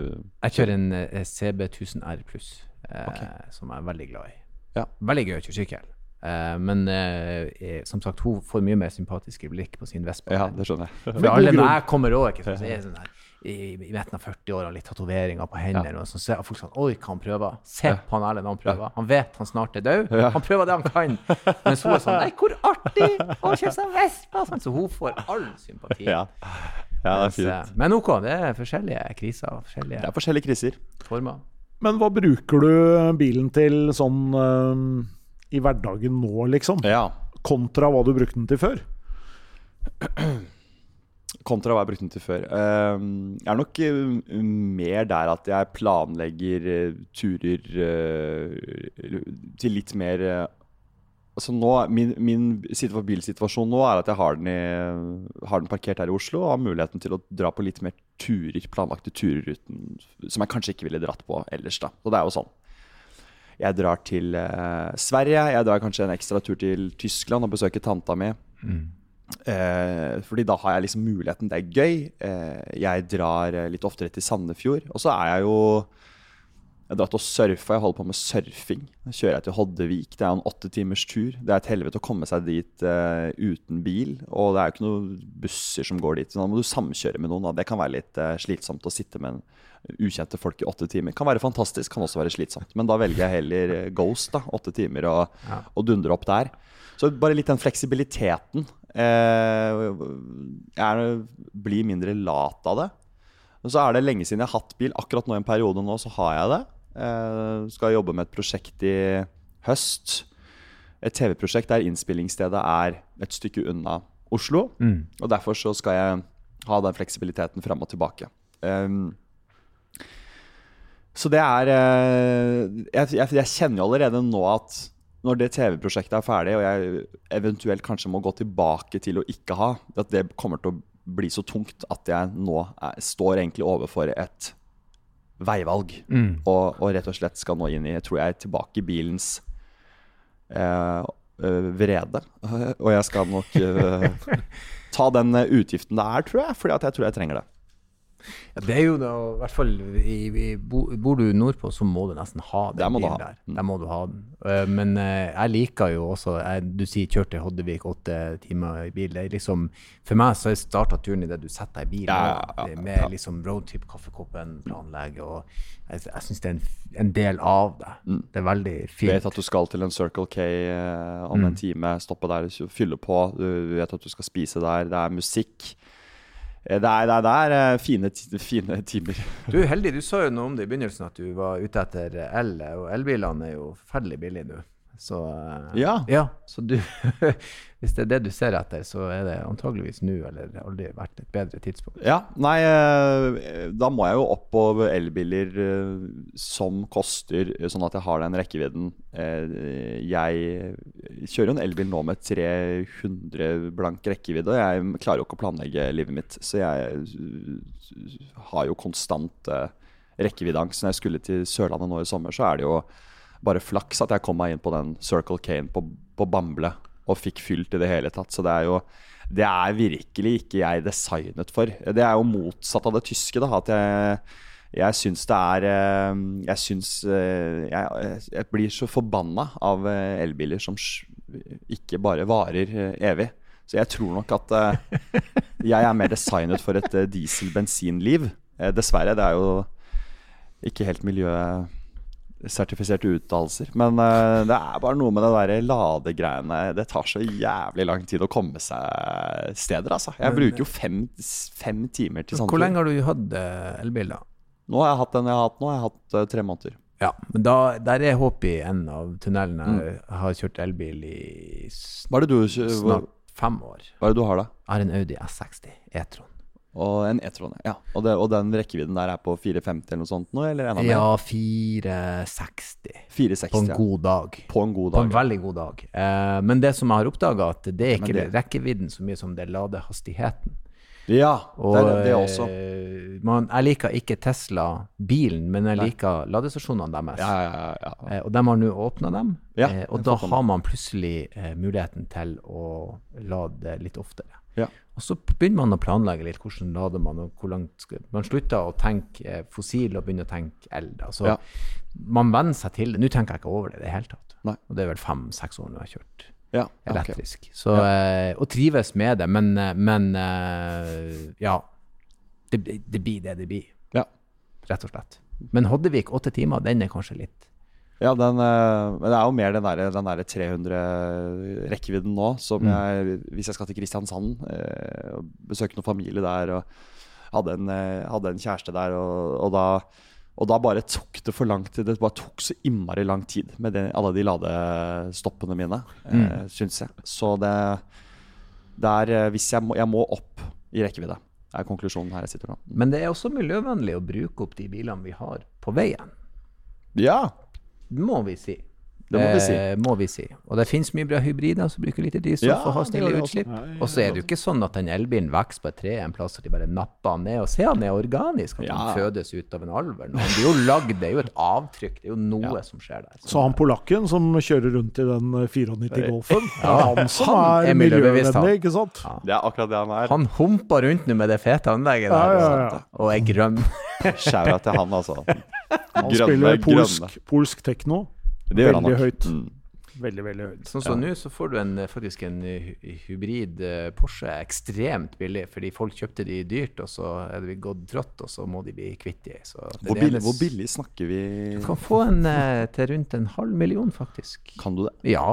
Jeg kjører en eh, CB1000 R pluss, eh, som jeg er veldig glad i. Ja. Veldig gøy å kjøre sykkel. Eh, men eh, eh, som sagt, hun får mye mer sympatiske blikk på sin Vespa. Ja, det skjønner jeg. For alle når jeg kommer òg, så er sånn her i, i midten av 40-åra, litt tatoveringer på hendene, og så folk sånn Oi, hva han prøver. Se på han Erlend, han prøver. Han vet han snart er død. Ja. Han prøver det han kan. Mens hun er sånn Nei, hvor artig! Å kjøpe seg Vespa! Sånn, så hun får all sympati. Ja, ja det er eh, fint. Men OK, det er forskjellige kriser, Det er forskjellige kriser. former. Men hva bruker du bilen til sånn eh, i hverdagen nå, liksom? Ja. Kontra hva du brukte den til før? Kontra hva jeg brukte den til før. Ehm, jeg er nok eh, mer der at jeg planlegger eh, turer eh, til litt mer Altså nå, Min, min bilsituasjon nå er at jeg har den, i, har den parkert her i Oslo og har muligheten til å dra på litt mer turer, planlagte turer uten, som jeg kanskje ikke ville dratt på ellers. da. Så det er jo sånn. Jeg drar til eh, Sverige, jeg drar kanskje en ekstra tur til Tyskland og besøker tanta mi. Eh, fordi da har jeg liksom muligheten. Det er gøy. Eh, jeg drar eh, litt oftere til Sandefjord. Og så er jeg jo Jeg har dratt og surfa. Jeg holder på med surfing. Da kjører jeg til Hoddevik. Det er en åtte timers tur. Det er et helvete å komme seg dit eh, uten bil. Og det er jo ikke noen busser som går dit. Så da må du samkjøre med noen. Da. det kan være litt eh, slitsomt å sitte med en ukjente folk i åtte timer. Kan være fantastisk, kan også være slitsomt. Men da velger jeg heller eh, Ghost, da. Åtte timer, og, og dundre opp der. Så bare litt den fleksibiliteten. Eh, jeg er, blir mindre lat av det. Og så er det lenge siden jeg har hatt bil. Akkurat nå i en periode nå så har jeg det. Jeg skal jobbe med et prosjekt i høst. Et TV-prosjekt der innspillingsstedet er et stykke unna Oslo. Og derfor så skal jeg ha den fleksibiliteten fram og tilbake. Um, så det er eh, jeg, jeg, jeg kjenner jo allerede nå at når det TV-prosjektet er ferdig, og jeg eventuelt kanskje må gå tilbake til å ikke ha, at det kommer til å bli så tungt at jeg nå er, står egentlig overfor et veivalg. Mm. Og, og rett og slett skal nå inn i, tror jeg, tilbake i bilens eh, øh, vrede. *laughs* Og jeg skal nok eh, *laughs* ta den øh, utgiften det er, tror jeg, fordi at jeg tror jeg trenger det. Ja, det er jo da, i hvert fall i, i, Bor du nordpå, så må du nesten ha den Der bilen der. Der må du ha den. Uh, men uh, jeg liker jo også jeg, Du sier kjør til Hoddevik åtte timer i bil. Liksom, for meg så starta turen i det du setter deg i bilen Ja, ja, ja, med liksom roadtrip, kaffekoppen, planlegge. og Jeg, jeg syns det er en, en del av det. Mm. Det er veldig Du fint. vet at du skal til en Circle K uh, om Mm. en time, stoppe der, fylle på. Du vet at du skal spise der, det er musikk. Eh, Det er, det er, det er eh, fine, fine timer. Du er heldig. Du sa jo noe om det i begynnelsen, at du var ute etter el. Og elbilene er jo forferdelig billige nå. Så eh, Ja. ja. Så du *laughs* Hvis det er det du ser etter, så er det antageligvis nå eller aldri vært et bedre tidspunkt. Ja, nei, da må jeg jo opp på elbiler som koster sånn at jeg har den rekkevidden. Jeg kjører jo en elbil nå med 300 blank rekkevidde, og jeg klarer jo ikke å planlegge livet mitt. Så jeg eh, har jo konstant eh, rekkeviddeangst. Når jeg skulle til Sørlandet nå i sommer, så er det jo bare flaks at jeg kom meg inn på den Circle K-en på, på Bamble og fikk fylt i det hele tatt. Så det er jo det er virkelig ikke jeg designet for. Det er jo motsatt av det tyske. da, at jeg, jeg syns det er eh, Jeg syns jeg, jeg blir så forbanna av elbiler som ikke bare varer eh, evig. Så jeg tror nok at eh, *laughs* jeg er mer designet for et eh, diesel-bensinliv. Dessverre. Det er jo ikke helt miljøsertifiserte uttalelser. Men det er bare noe med det der ladegreiene Det tar så jævlig lang tid å komme seg steder, altså. Jeg bruker jo fem, fem timer til Hvor lenge har du hatt elbil, da? Nå har jeg hatt den jeg har hatt nå. Jeg har hatt tre måneder. Ja, men da, der er håp i en av tunnelene. Mm. Jeg har kjørt elbil i s- Hva er det du, hva, snart fem år. hva er det du har, da? Jeg har en Audi S60 E-tron. Og en E-tron. Ja. Og, det, og den rekkevidden der er på 450 eller noe sånt nå, eller enda mer? Ja, 460 460. på en ja. god dag. På en god På en dag. veldig god dag. Eh, men det som jeg har oppdaga, at det er ikke Men det- rekkevidden så mye som det er ladehastigheten. Ja, Og, det er det også. eh, man, jeg liker ikke Tesla-bilen, men jeg Nei. liker ladestasjonene deres. Ja, ja, ja. ja. Eh, og de har nå åpna dem, eh, og da har man plutselig eh, muligheten til å lade litt oftere. Ja. Og så begynner man å planlegge litt hvordan lader man, og hvor langt skal Man slutter å tenke eh, fossil og begynner å tenke el. Altså, man venner seg til det. Nå tenker jeg ikke over det i det hele tatt. Nei. Og det er vel fem-seks år nå jeg har kjørt ja, elektrisk. Okay. Så, ja. og trives med det, men, eh, men eh, ja. Det, det blir det det blir, Ja. rett og slett. Men Hoddevik åtte timer, den er kanskje litt Ja, den, eh, men det er jo mer den der, den der 300 rekkevidden nå. Som Mm. jeg, hvis jeg skal til Kristiansand eh, og besøke noen familie der og hadde en, eh, hadde en kjæreste der, og, og, da, og da bare tok det for lang tid. Det bare tok så innmari lang tid med det, alle de ladestoppene mine, eh, Mm. syns jeg. Så det, det er eh, Hvis jeg må, jeg må opp i rekkevidde, er konklusjonen her jeg sitter nå. Men det er også miljøvennlig å bruke opp de bilene vi har på veien. Ja, Må vi si. Det må vi si. Eh, må vi si. Og det finnes mye bra hybrider som bruker lite drivstoff Ja, og har snille utslipp. Ja, ja, Og så er det jo ikke sånn at den elbilen vokser på et tre en plass, og de bare napper han ned. Og se han er organisk, at Ja. han fødes ut av en alver. Han blir jo lagd, det er jo et avtrykk, det er jo noe som skjer der. Så han polakken som kjører rundt i den eh, 94 Golfen, *laughs* Ja, han som han er, er miljøvennlig, ikke sant? Ja. Det er akkurat det han er. Han humper rundt nå med det fete anlegget der, ja, og- ja. og er grønn. Skjæra til han, altså. Han Grønne, spiller polsk, grønne. polsk tekno. Det gjør han nok. høyt. Mm. Veldig, veldig høyt. Sånn som nå, så får du en, faktisk en eh, hybrid eh, Porsche ekstremt billig, fordi folk kjøpte de dyrt, og så er det gått trått, og så må de bli kvitt de. Så det er Hvor, billig, hvor billig snakker vi? Du kan få en eh, til rundt en halv million, faktisk. Kan du det? Ja.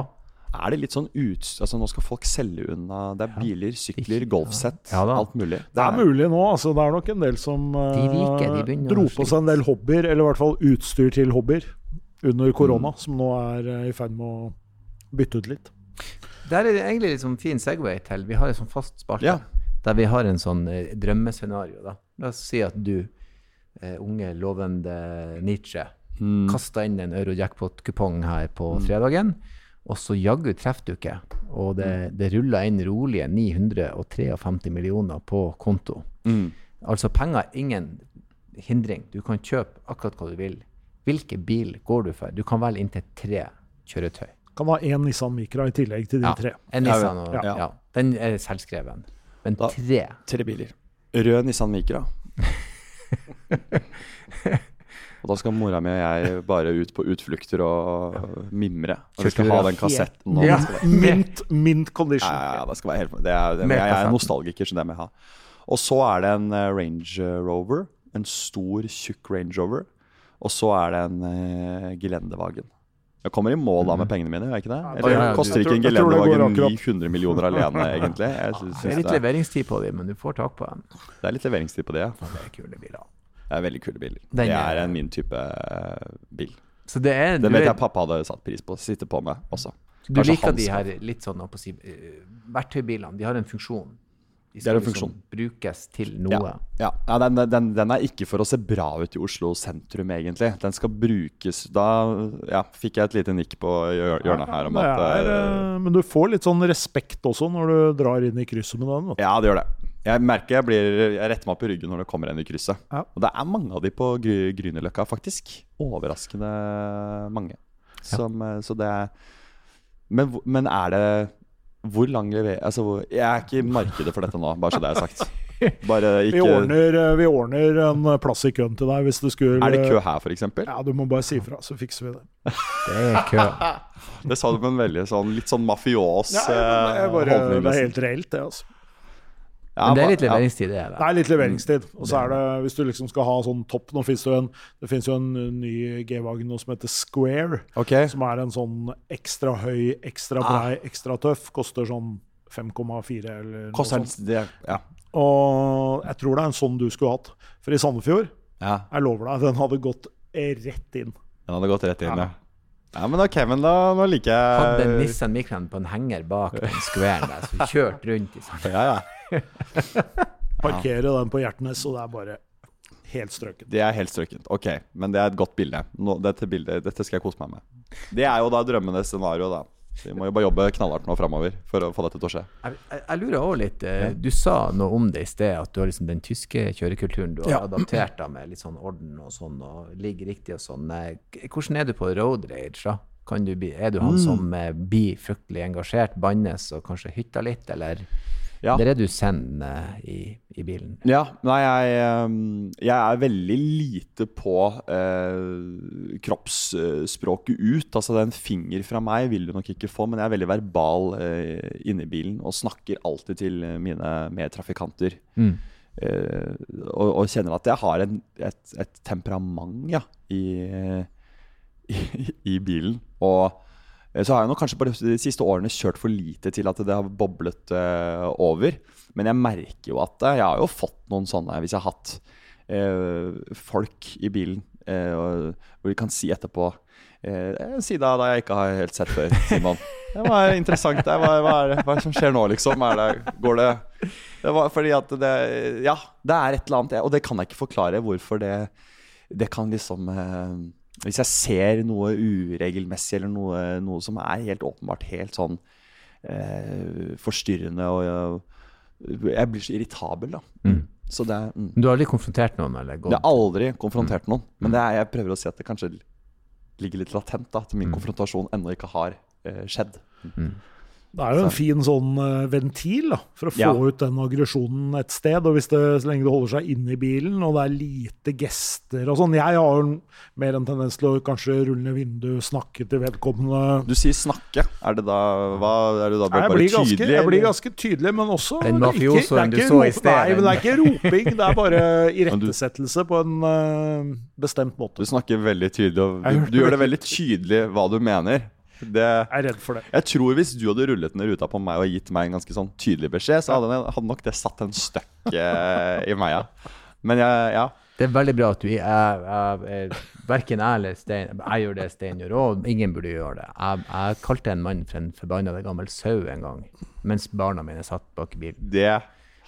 Er det litt sånn ut... Altså Nå skal folk selge unna Det er biler, sykler, golfsett, Ja alt mulig. Det er mulig nå. altså Det er nok en del som eh, De rike, de dro på seg en del hobbyer, eller i hvert fall utstyr til hobbyer, under korona, Mm. som nå er eh, i ferd med å bytte ut litt. Der er det egentlig litt sånn fin Segway til. Vi har en sånn fast spalte Ja. der vi har en sånn eh, drømmescenario. da. La oss si at du, eh, unge, lovende Nietzsche, Mm. kasta inn en euro-jackpot-kupong her på fredagen, og så jaggu treffer du ikke. Og det, det ruller inn rolige 953 millioner på konto. Mm. Altså penger ingen hindring. Du kan kjøpe akkurat hva du vil. Hvilken bil går du for? Du kan velge inntil tre kjøretøy. Kan ha én Nissan Micra i tillegg til de tre. En Nissan og, Ja. ja. Den er selvskreven. Men Da- tre Tre biler. Rød Nissan Micra. *laughs* og da skal mora mi og jeg bare ut på utflukter og mimre. Og vi skal ha den kassetten. Ja, mint, mint condition. ja, ja, ja, det skal være helt det er, det, Jeg er nostalgiker, så det må jeg ha. Og så er det en eh, Range Rover. En stor, tjukk Range Rover. Og så er det en uh, gelendevagen. Jeg kommer i mål da med pengene mine, gjør jeg ikke det? Eller ja, ja, ja, koster ikke en akkurat. 900 millioner alene, *laughs* egentlig? Jeg synes, Det er litt er, leveringstid på dem, men du får tak på dem. det er litt leveringstid på det. ja. Det er kule biler. Det er veldig kule biler. Den det er- en min type eh, bil. Så det er, Den du, vet jeg pappa hadde satt pris på sitte på med også. du liker de her litt sånn, å si, eh, verktøybilene. De har en funksjon. De Det er en skal liksom brukes til noe. ja. ja den, den, den er ikke for å se bra ut i Oslo sentrum, egentlig. Den skal brukes Da ja, fikk jeg et lite nikk på hjørnet her om at er, eh, eh, men du får litt sånn respekt også når du drar inn i krysset med den. Ja, det gjør det. Jeg merker jeg, blir, jeg retter meg opp i ryggen når det kommer en i krysset. Ja. Og det er mange av de på Gry- Grünerløkka, faktisk. Overraskende mange. Som, eh, Så det er men, men er det Hvor lang lever... Altså, jeg er ikke i markedet for dette nå, bare så det er sagt. *laughs* Bare Vi, ordner, eh, vi ordner en plass i køen til deg hvis du skulle Er det kø her, f.eks.? Ja, du må bare si ifra, så fikser vi det. *laughs* Det er kø. Det sa du med en veldig sånn litt sånn mafios Ja, men det, er eh, bare, holdning. det er helt reelt, det. altså Ja, Men det er litt leveringstid, det er Det er litt leveringstid. Og så er det, hvis du liksom skal ha sånn topp Nå finnes det jo en Det jo en ny G-Wagen som heter Square. Ok, Som er en sånn ekstra høy, ekstra brei, ekstra tøff. Koster sånn 5,4 eller noe sånt. det, Ja. Og jeg tror det er en sånn du skulle hatt. For i Sandefjord, ja. jeg lover deg, den hadde gått rett inn. Den hadde gått rett inn, Ja. ja. Ja, men ok, men da nå liker jeg Hadde Nissan Micran på en henger bak den squaren der, så kjørt rundt i Sandefjord. Ja, ja. *laughs* Parkere den på Hjertnes, og det er bare helt strøkent. Det er helt strøkent. Ok, men det er et godt bilde. Nå, dette, bildet, dette skal jeg kose meg med. Det er jo da drømmende scenario, da. Vi må jo bare jobbe knallhardt nå framover for å få dette til å skje. Jeg, jeg, jeg lurer også litt eh, Du sa noe om det i sted, at du har liksom den tyske kjørekulturen du har Ja. adaptert deg med litt sånn orden og sånn, og ligger riktig og sånn. Hvordan er du på road rage, da? Kan du bli, er du han som eh, blir fryktelig engasjert, bannes og kanskje hytter litt, eller, Ja. Der er du zen eh, i, i bilen? Ja, nei, jeg, ehm, jeg er veldig lite på eh, kroppsspråket ut. Altså, den finger fra meg vil du nok ikke få, men jeg er veldig verbal eh, inne i bilen og snakker alltid til mine medtrafikanter. Mm. Eh, og, og kjenner at jeg har en, et, et temperament ja, i, *laughs* i, i bilen. Og eh, så har jeg nok kanskje på de siste årene kjørt for lite til at det har boblet uh, over. Men jeg merker jo at eh, jeg har jo fått noen sånne Hvis jeg har hatt uh, folk i bilen uh, hvor de kan si etterpå eh, En side av deg jeg ikke har helt sett før, Simon. Det var interessant. Det. Hva, hva, er det, hva er som skjer nå, liksom? Det, går det det var fordi at det Ja, det er et eller annet Og det kan jeg ikke forklare hvorfor det Det kan liksom eh, Hvis jeg ser noe uregelmessig eller noe, noe som er helt åpenbart helt sånn eh, forstyrrende og jeg, jeg blir så irritabel, da. Mm. Så det er mm. Du har aldri konfrontert noen, eller gått Jeg har aldri konfrontert noen. Men det er, jeg prøver å si at det kanskje ligger litt latent. da At min konfrontasjon ennå ikke har eh, skjedd. Det er jo en fin sånn eh, ventil da, for å få Ja. ut den aggresjonen et sted. Og hvis det, så lenge det holder seg inne i bilen, og det er lite gester og sånn Jeg har mer en tendens til å kanskje rulle ned vinduet, snakke til vedkommende Du sier 'snakke'. Er det da hva, Er du da bare, jeg, bare tydelig? ganske, jeg blir ganske tydelig, men også Den det mafiosoen du så i sted, Nei, men det er ikke roping. Det er bare *laughs* irettesettelse på en uh, bestemt måte. Du snakker veldig tydelig, og du, du gjør det. det veldig tydelig hva du mener. Det, Jeg er redd for det. jeg tror hvis du hadde rullet ned ruta på meg og gitt meg en ganske sånn tydelig beskjed, så hadde, hadde nok det satt en støkk eh, i meg, ja. Men jeg, ja. Det er veldig bra at du er jeg, jeg, Verken jeg eller Stein Jeg gjør det Stein gjør, og ingen burde gjøre det. Jeg, jeg kalte en mann for en forbanna gammel sau en gang, mens barna mine satt bak i bilen. Det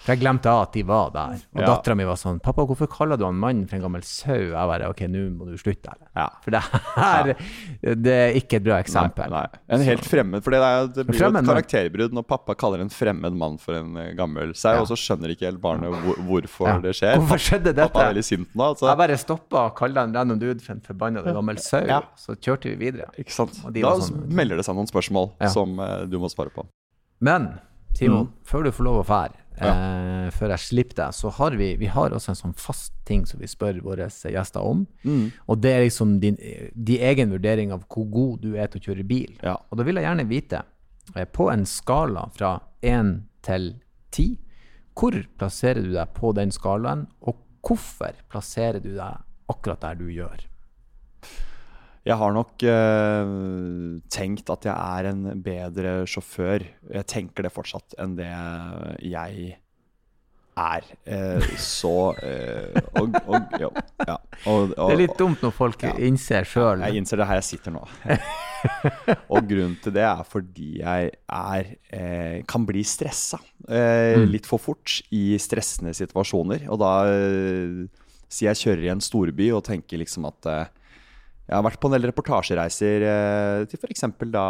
For jeg glemte at de var der. Og Ja. dattera mi var sånn 'Pappa, hvorfor kaller du han mannen for en gammel sau?' Jeg bare 'OK, nå må du slutte'. Eller? Ja. For det her det er ikke et bra eksempel. Nei, nei. En helt fremmed For det, er, det blir jo et karakterbrudd når pappa kaller en fremmed mann for en eh, gammel sau, Ja. og så skjønner ikke helt barnet hvor, hvorfor det skjer. Hvorfor skjedde dette? Pappa er veldig sint nå. Altså. Jeg bare stoppa og kalte en random dude for en forbanna gammel sau, så kjørte vi videre. Ikke sant? Da sånn- melder det seg noen spørsmål som uh, du må svare på. Men Simon, Mm. før du får lov å fære, eh, før jeg slipper deg, så har vi, vi har også en sånn fast ting som vi spør våre gjester om. Mm. Og det er liksom din, din egen vurdering av hvor god du er til å kjøre bil. Ja. Og da vil jeg gjerne vite, eh, på en skala fra 1 til 10, hvor plasserer du deg på den skalaen, og hvorfor plasserer du deg akkurat der du gjør? Jeg har nok eh, tenkt at jeg er en bedre sjåfør. Jeg tenker det fortsatt enn det jeg er. Eh, så eh, Og, og jo, ja. Og, Det er litt dumt når folk Ja. innser sjøl. Jeg innser det her jeg sitter nå. *laughs* og grunnen til det er fordi jeg er eh, kan bli stressa eh, Mm. litt for fort i stressende situasjoner. Og da eh, sier jeg kjører i en storby og tenker liksom at jeg har vært på en del reportasjereiser eh, til f.eks. da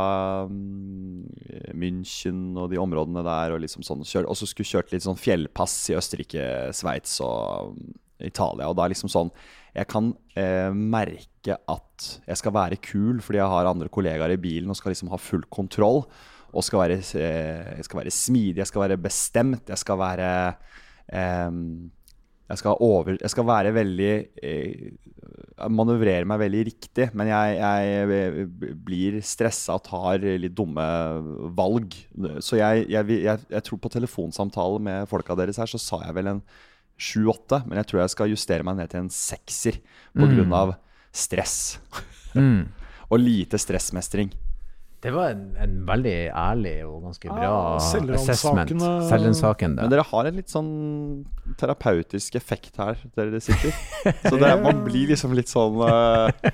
mm, München og de områdene der, og liksom sånn, kjør, og så skulle kjørt litt sånn fjellpass i Østerrike, Sveits og mm, Italia. Og da er liksom sånn Jeg kan eh, merke at jeg skal være kul fordi jeg har andre kollegaer i bilen og skal liksom ha full kontroll. Og skal være, eh, skal være smidig, jeg skal være bestemt, jeg skal være eh, jeg skal, over, jeg skal være veldig eh, Manøvrere meg veldig riktig, men jeg, jeg blir stressa og tar litt dumme valg. Så jeg, jeg, tror på telefonsamtalen med folka deres her, så sa jeg vel en sju-åtte, men jeg tror jeg skal justere meg ned til en sekser på grunn av stress. Mm. *laughs* Og lite stressmestring. Det var en, en veldig ærlig og ganske bra Ja, selvransakende- assessment. Selvransaken. Men dere har en litt sånn terapeutisk effekt her, dere sitter. *laughs* Så det, er- man blir liksom litt sånn eh,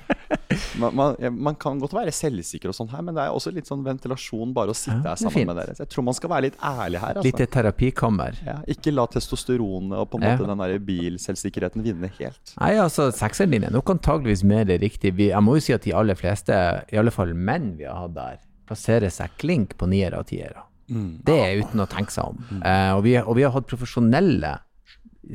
man, man, man kan godt være selvsikker og sånn her, men det er også litt sånn ventilasjon bare å sitte Ja, her er sammen fint. med dere. Så jeg tror man skal være litt ærlig her. Altså. Lite terapikammer. Ja, ikke la testosteronet og på en måte den der bilselvsikkerheten vinne helt. Nei, altså, sekseren din er nok antageligvis mer riktig. Jeg må jo si at de aller fleste, i alle fall menn vi har hatt der, plasserer seg klink på niere og tiere. Det er uten å tenke seg om. Eh, og, vi, og vi har hatt profesjonelle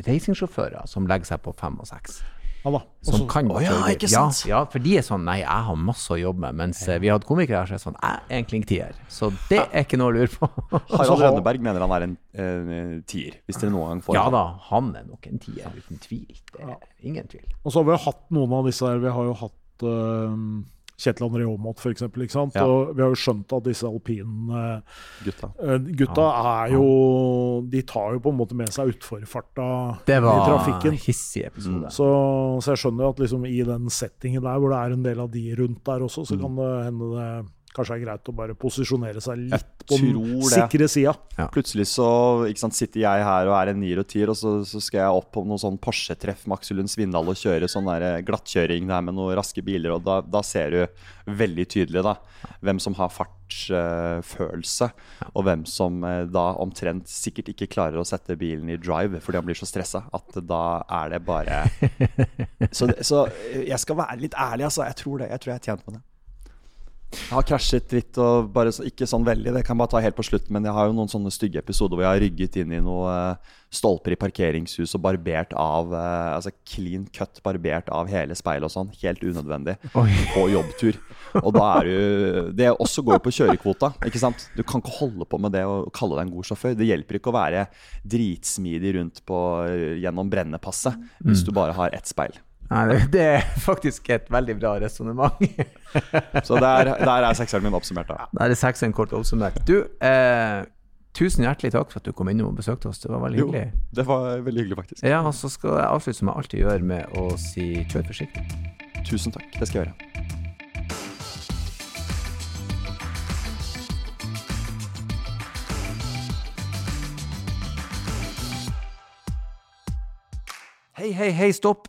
racingsjåfører som legger seg på fem og seks. Ja da. Som Også, kan oh, ja, ikke sant? Ja, ja, for de er sånn Nei, jeg har masse å jobbe med. Mens eh, vi har hatt komikere her som er sånn Jeg er en klinktier. Så det er ikke noe å lure på. *laughs* Harald Rønneberg mener han er en en tier, hvis dere noen gang får ja da, han er nok en tier, uten tvil. Det er ingen tvil. og så har vi jo hatt noen av disse her. Vi har jo hatt eh, Kjetil André Aamodt, f.eks. Ja. Ja. Og vi har jo skjønt at disse alpine Gutta. eh, gutta er jo De tar jo på en måte med seg utforfarta Det i var trafikken. hissig episode. Så, så jeg skjønner jo at liksom i den settingen der, hvor det er en del av de rundt der også, så kan det hende det kanskje er greit å bare posisjonere seg litt på den sikre sida. Plutselig så ikke sant, sitter jeg her og er en nier og tier, og så, så skal jeg opp på noe sånn Porsche-treff med Aksel Lund Svindal og kjøre sånn der eh, glattkjøring der med noen raske biler, og da, da ser du veldig tydelig da hvem som har fartsfølelse, og hvem som uh, da omtrent sikkert ikke klarer å sette bilen i drive fordi han blir så stressa at da er det bare *laughs* Så, så jeg skal være litt ærlig, altså. Jeg tror det. Jeg tror jeg er tjent med det. Jeg har krasjet litt, og bare så, ikke sånn veldig, det kan jeg bare ta helt på slutten, men jeg har jo noen sånne stygge episoder hvor jeg har rygget inn i noen eh, stolper i parkeringshus og barbert av eh, Altså clean cut, barbert av hele speilet og sånn. Helt unødvendig. Oi. På jobbtur. Og da er du Det også går jo på kjørekvota, ikke sant. Du kan ikke holde på med det og kalle deg en god sjåfør. Det hjelper ikke å være dritsmidig rundt på, gjennom brennepasset hvis du bare har ett speil. Nei, det, det er faktisk et veldig bra resonnement. *laughs* Så der, der er sekseren min oppsummert, da. Der er sekseren kort oppsummert. Du, eh, tusen hjertelig takk for at du kom innom og besøkte oss. Det var veldig Jo, hyggelig. det var veldig hyggelig, faktisk. Ja, og så skal jeg avslutte som jeg alltid gjør, med å si kjør forsiktig. Tusen takk. Det skal jeg gjøre. Hei, hei, hei, stopp!